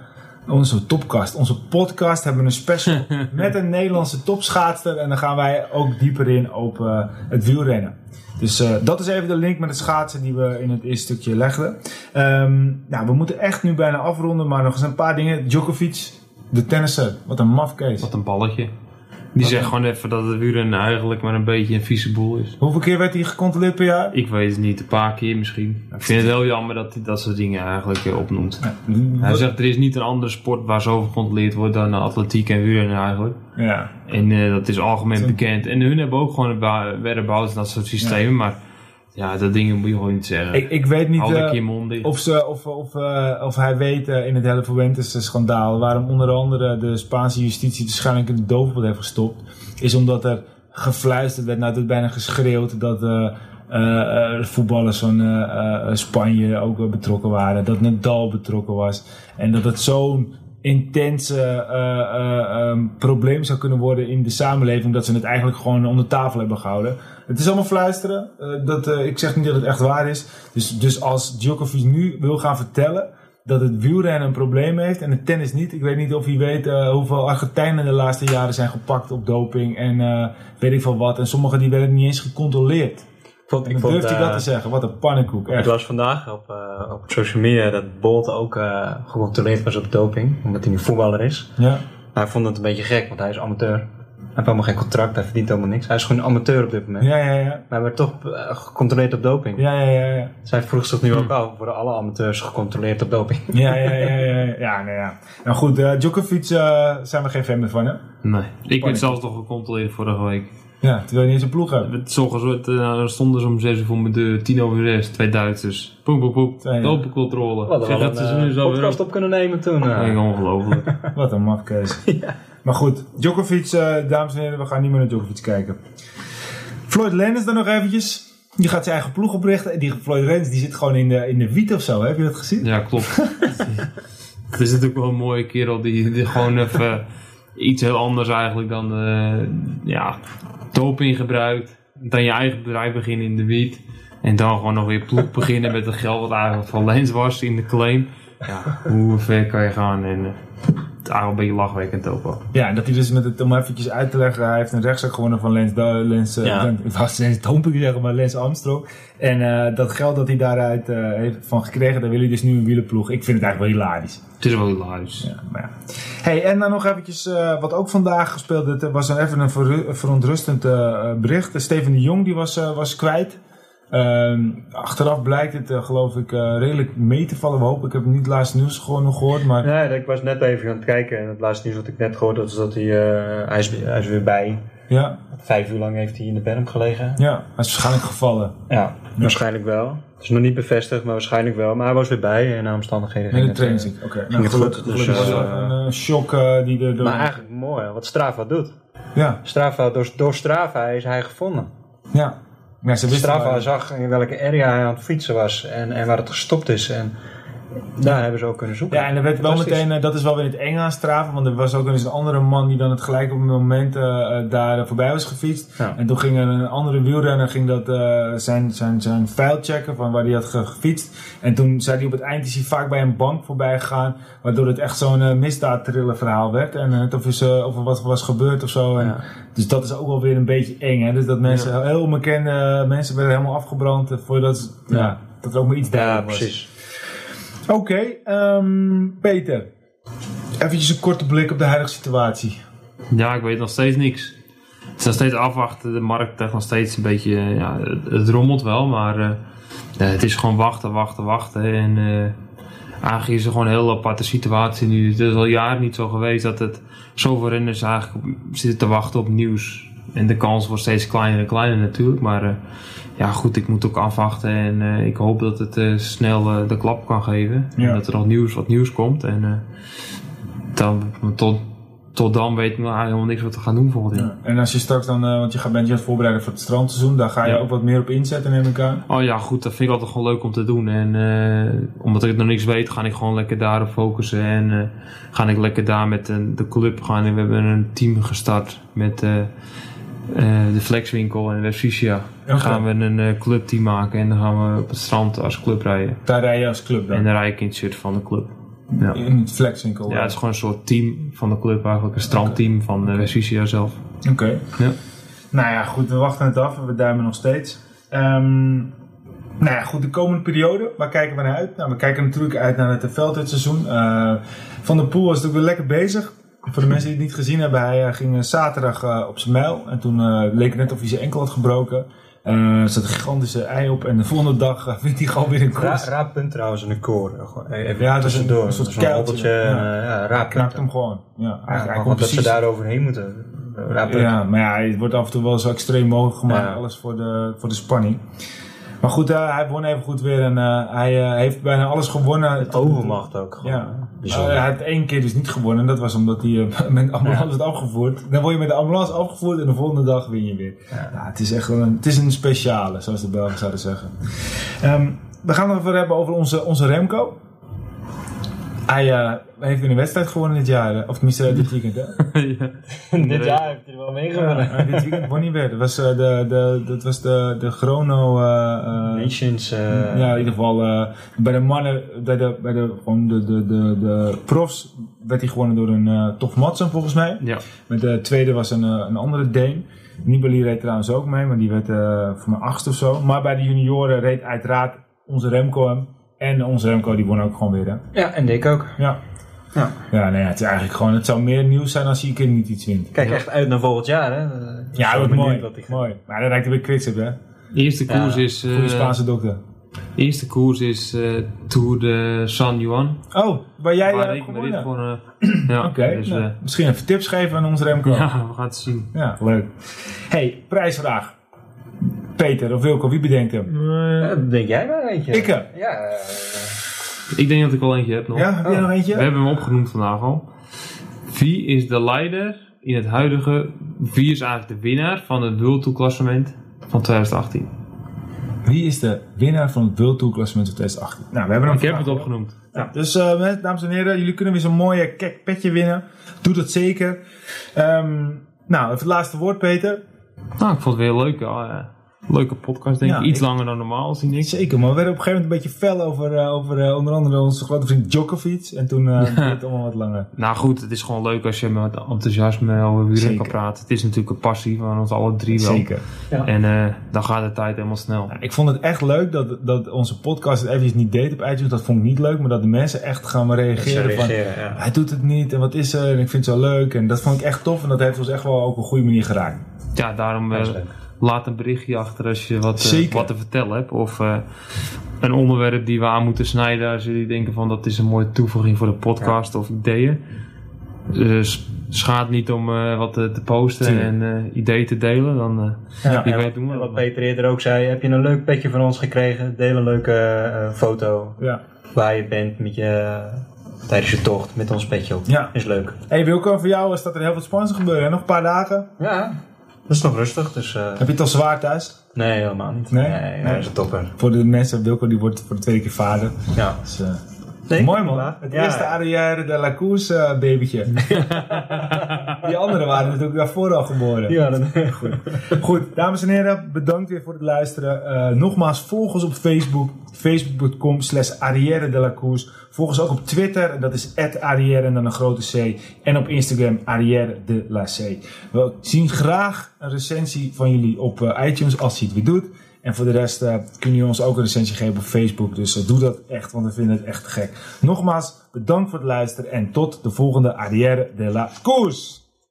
Onze topcast, onze podcast hebben we een special met een Nederlandse topschaatster. En dan gaan wij ook dieper in op eh, het wielrennen. Dus eh, dat is even de link met het schaatsen die we in het eerste stukje legden. Ehm, nou, we moeten echt nu bijna afronden, maar nog eens een paar dingen. Djokovic, de tennisser, wat een mafkees.
Wat een balletje. Die zegt gewoon even dat het wielrennen eigenlijk maar een beetje een vieze boel is.
Hoeveel keer werd hij gecontroleerd per jaar?
Ik weet het niet, een paar keer misschien. Ik vind het heel jammer dat hij dat soort dingen eigenlijk eh, opnoemt. Hij zegt er is niet een andere sport waar zoveel gecontroleerd wordt dan atletiek en wielrennen eigenlijk.
Ja,
En eh, dat is algemeen bekend. En hun hebben ook gewoon een ba- whereabouts en dat soort systemen. Maar ja, dat dingen moet je gewoon niet zeggen.
ik, ik weet niet.
Een
eh. Of, ze, of, of, eh, of hij weet eh, in het hele Fuentes-schandaal waarom onder andere de Spaanse justitie waarschijnlijk in de doofpot heeft gestopt, is omdat er gefluisterd werd, nou het bijna geschreeuwd dat voetballers van Spanje ook betrokken waren, dat Nadal betrokken was en dat het zo'n intense eh, eh, ehm, probleem zou kunnen worden in de samenleving. Dat ze het eigenlijk gewoon onder tafel hebben gehouden. Het is allemaal fluisteren. eh, dat, ik zeg niet dat het echt waar is. Dus, dus als Djokovic nu wil gaan vertellen dat het wielrennen een probleem heeft en het tennis niet. Ik weet niet of hij weet hoeveel Argentijnen de laatste jaren zijn gepakt op doping en weet ik veel wat. En sommigen die werden niet eens gecontroleerd.
Ik vond, ik
durft hij dat
eh,
te zeggen. Wat een pannenkoek.
Ik las vandaag op, eh, op social media dat Bolt ook eh, gecontroleerd was op doping, omdat hij nu voetballer is.
Ja.
Hij vond het een beetje gek, want hij is amateur. Hij heeft helemaal geen contract, hij verdient helemaal niks. Hij is gewoon een amateur op dit moment.
Ja, ja, ja.
Maar hij werd toch gecontroleerd op doping.
Ja, ja, ja, ja.
Zij vroeg zich nu ook af, worden alle amateurs gecontroleerd op doping?
Ja, ja, ja, ja, ja. ja, nou ja. Nou goed, eh, Djokovic eh, zijn we geen fan meer van, hè?
Nee. Ik werd zelfs nog gecontroleerd vorige week.
Ja, terwijl je niet eens een ploeg hebt.
Ze, het, eh, dan stonden ze om 6 uur voor mijn deur, 10 over 6, twee Duitsers. Poep, poep, poep.
Ja.
Zeg,
wel
dat
een
is
eh,
nu zo weer
podcast
op.
op kunnen nemen toen. eh.
Nee, ongelooflijk.
Wat een mafkees. Maar goed, Djokovic, eh, dames en heren, we gaan niet meer naar Djokovic kijken. Floyd Lennis dan nog eventjes. Die gaat zijn eigen ploeg oprichten. En die Floyd Lennis die zit gewoon in de, in de wiet of zo. hè? Heb je dat gezien?
Ja, klopt. Het is natuurlijk wel een mooie kerel die, die gewoon even iets heel anders eigenlijk dan eh, ja, doping gebruikt. Dan je eigen bedrijf beginnen in de wiet. En dan gewoon nog weer ploeg beginnen met het geld wat eigenlijk van Lens was in de claim. Ja, hoe ver kan je gaan? En eh, eigenlijk een beetje lachwekkend ook wel.
Ja, en dat hij dus met het, om eventjes uit te leggen, hij heeft een rechtszaak gewonnen van Lens, eh, ik was Lens Domping zeggen, maar Lens Armstrong. En eh, dat geld dat hij daaruit eh, heeft van gekregen, daar wil hij dus nu een wielerploeg. Ik vind het eigenlijk wel hilarisch.
Het is wel hilarisch.
Ja, maar ja. Hey, en dan nog eventjes, eh, wat ook vandaag gespeeld werd, eh, was dan even een verontrustend eh, bericht. Steven de Jong die was, was kwijt. Ehm, achteraf blijkt het, eh, geloof ik, eh, redelijk mee te vallen. We hopen, ik heb niet het laatste nieuws gewoon nog gehoord, maar
Nee, ik was net even aan het kijken en het laatste nieuws wat ik net gehoord had is dat hij, eh, hij, is, hij is weer bij.
ja,
Vijf uur lang heeft hij in de berm gelegen.
ja, hij is waarschijnlijk gevallen.
Ja, waarschijnlijk wel. Het is nog niet bevestigd, maar waarschijnlijk wel. Maar hij was weer bij en naar omstandigheden
Nee,
ging
de
het, eh,
trainingsziek. Oké,
ging
nou,
goed, dus,
een shock die er door...
Maar eigenlijk mooi wat Strava doet.
ja,
Strava, door, door Strava is hij gevonden.
ja. Ja, ze wisten
Strava zag in welke area hij aan het fietsen was en, en waar het gestopt is. En daar hebben ze ook kunnen zoeken.
Ja, en er werd wel meteen, eh, dat is wel weer het eng aan Strava, want er was ook eens een andere man die dan het gelijk op het moment eh, daar voorbij was gefietst.
Ja.
En toen ging er een andere wielrenner ging dat, zijn, zijn, zijn file checken van waar hij had ge- gefietst. En toen zei hij op het eind is hij vaak bij een bank voorbij gegaan, waardoor het echt zo'n misdaadthriller verhaal werd. En of, is, of er wat was gebeurd of zo. En,
Ja.
Dus dat is ook wel weer een beetje eng. Hè? Dus dat mensen, heel onbekende mensen werden helemaal afgebrand voordat ja. Dat er ook maar iets was.
precies.
Oké, ehm, Peter. Eventjes een korte blik op de huidige situatie.
Ja, ik weet nog steeds niks. Het is nog steeds afwachten. De markt heeft nog steeds een beetje... eh, Ja, het, het rommelt wel, maar... eh, ja, het is gewoon wachten, wachten, wachten. En eh, eigenlijk is er gewoon een heel aparte situatie nu. Het is al jaren niet zo geweest dat het zoveel renners eigenlijk zitten te wachten op nieuws. En de kans wordt steeds kleiner en kleiner natuurlijk. Maar eh, ja, goed, ik moet ook afwachten. En eh, ik hoop dat het eh, snel de klap kan geven.
Ja.
En dat er nog nieuws, wat nieuws komt. En dan, tot, tot dan weten we eigenlijk helemaal niks wat we gaan doen volgend jaar.
Ja. En als je straks dan, want je gaat, bent je aan het voorbereiden voor het strandseizoen, daar ga je
Ja.
ook wat meer op inzetten, neem ik aan.
Oh ja, goed, dat vind ik altijd gewoon leuk om te doen. En omdat ik nog niks weet, ga ik gewoon lekker daarop focussen. En ga ik lekker daar met de club gaan. En we hebben een team gestart met de Flexwinkel en. Dan
Oké.
gaan we een eh, clubteam maken en dan gaan we op het strand als club rijden.
Daar rij je als club dan.
En dan rijd ik in het shirt van de club. Ja.
In het flexwinkel.
ja, het is gewoon een soort team van de club eigenlijk. Een strandteam van de West-Friesia zelf.
Oké.
Ja.
Nou ja, goed, we wachten het af. We duimen nog steeds. Ehm, nou ja, goed, de komende periode, waar kijken we naar uit? Nou, we kijken natuurlijk uit naar het veldritseizoen. Eh Van der Poel was natuurlijk weer lekker bezig. Voor de mensen die het niet gezien hebben, hij eh, ging eh, zaterdag eh, op zijn mijl. En toen leek het net of hij zijn enkel had gebroken. Er zat een gigantische ei op. En de volgende dag wint hij gewoon weer een
Ra
koers.
raar punt trouwens in de koor. Even
Ja, dat is een-
tussendoor.
een soort kuiltje, ja.
Ja, raar
Hij knakt
punt.
hem gewoon. Ja,
Ja,
hij
dat ze daar overheen moeten.
Ja, maar ja, het wordt af en toe wel zo extreem mogelijk gemaakt. Alles voor de, voor de spanning. Maar goed, eh, hij won even goed weer. En eh, hij eh, heeft bijna alles gewonnen.
Het overmacht ook gewoon.
Ja.
Bijzonder.
Hij heeft één keer dus niet gewonnen. En dat was omdat hij met de ambulance werd afgevoerd. Dan word je met de ambulance afgevoerd en de volgende dag win je weer.
Ja.
Ja, het is echt een, het is een speciale, zoals de Belgen zouden zeggen. Ehm, we gaan het even hebben over onze, onze Remco. Hij eh, heeft weer een wedstrijd gewonnen dit jaar. eh, Of tenminste dit weekend, hè?
ja.
Dit jaar heeft hij er wel mee gewonnen.
Ja, dit weekend won hij weer. Dat was, eh, de, de, dat was de, de Chrono... eh, eh,
Nations. eh,
ja, in ieder geval eh, bij de mannen, bij de, bij de, gewoon de, de, de, de profs werd hij gewonnen door een eh Tof Madsen volgens mij.
ja.
Met de tweede was een, eh, een andere Deen. Nibali reed trouwens ook mee, maar die werd eh voor mij achtste of zo. Maar bij de junioren reed uiteraard onze Remco hem. En onze Remco die won ook gewoon weer. Hè?
ja, en Dick ook.
Ja.
Ja.
Ja, nee, het is eigenlijk gewoon, het zou meer nieuws zijn als een keer niet iets wint.
Kijk
Ja.
echt uit naar volgend jaar, hè?
Ja, dat
dat
wordt mooi. mooi. Maar dan rijdt hij weer Quickstep, hè?
Eerste
Ja,
koers is, eh,
Goede Spaanse dokter.
eerste koers is eh, Tour de San Juan.
Oh, waar jij
waar
uh,
ik
gewonnen?
eh, ja,
Oké,
dus,
nou,
eh,
misschien even tips geven aan onze Remco.
ja, we gaan het zien.
Ja, leuk. Hey, prijsvraag. Peter of Wilco, wie bedenkt hem?
Ja, dat denk jij wel eentje.
Ik, eh.
Ja. eh,
Ik denk dat ik wel eentje heb nog.
Ja, heb jij
Oh.
nog eentje?
We hebben hem opgenoemd vandaag al. Wie is de leider in het huidige... Wie is eigenlijk de winnaar van het World Tour klassement van 2018?
Wie is de winnaar van het World Tour klassement van 2018? Nou, we hebben hem
Ik heb het opgenoemd.
Ja, dus eh, dames en heren, jullie kunnen weer zo'n mooie kek petje winnen. Doe dat zeker. Ehm, nou, even het laatste woord, Peter.
Nou, ik vond het weer leuke, eh, leuke podcast, denk
Ja,
ik. Iets
ik-
langer dan normaal, zie ik.
Zeker, maar we werden op een gegeven moment een beetje fel over, eh, over eh, onder andere onze grote vriend Djokovic. En toen eh, werd het allemaal wat langer.
Nou goed, het is gewoon leuk als je met enthousiasme over
Zeker.
kan praten. Het is natuurlijk een passie van ons alle drie wel.
Zeker.
Ja.
En eh, dan gaat de tijd helemaal snel.
Ik vond het echt leuk dat, dat onze podcast het eventjes niet deed op iTunes. Dat vond ik niet leuk, maar dat de mensen echt gaan maar reageren. Van,
reageren, ja.
hij doet het niet en wat is er en ik vind het zo leuk. En dat vond ik echt tof en dat heeft ons echt wel op een goede manier geraakt.
Ja, daarom eh. Laat een berichtje achter als je wat, eh, wat te vertellen hebt. Of eh, een onderwerp die we aan moeten snijden. Als jullie denken van dat is een mooie toevoeging voor de podcast of ideeën. Dus schaadt niet om eh, wat te, te posten en eh, ideeën te delen. Dan, eh,
Ja,
wie weet
wat,
doen we dat
wat. Peter eerder ook zei, heb je een leuk petje van ons gekregen? Deel een leuke eh, foto
Ja.
waar je bent met je, tijdens je tocht met ons petje op.
Ja.
Is leuk.
Hey Wilco, voor jou staat er heel veel te gebeuren. Nog een paar dagen.
Ja, dat is nog rustig. Dus, eh,
Heb je het al zwaar thuis?
nee, helemaal niet.
Nee?
nee,
Nee.
dat is een topper.
Voor de mensen, Wilco die wordt voor de tweede keer vader.
Ja.
Dus, eh,
Nee,
mooi man. Het
Ja.
eerste arrière de la course eh, babytje. Die anderen waren natuurlijk daarvoor al geboren.
Ja, dat,
Goed, dames en heren, bedankt weer voor het luisteren. Eh, nogmaals, volg ons op Facebook, facebook.com slash Arrière de la Course. Volg ons ook op Twitter, en dat is Arrière en dan een grote C. En op Instagram, Arrière de la C. We zien graag een recensie van jullie op eh, iTunes als je het weer doet. En voor de rest eh, kun je ons ook een recensie geven op Facebook. Dus eh, doe dat echt, want we vinden het echt gek. Nogmaals, bedankt voor het luisteren en tot de volgende Arrière de la Course.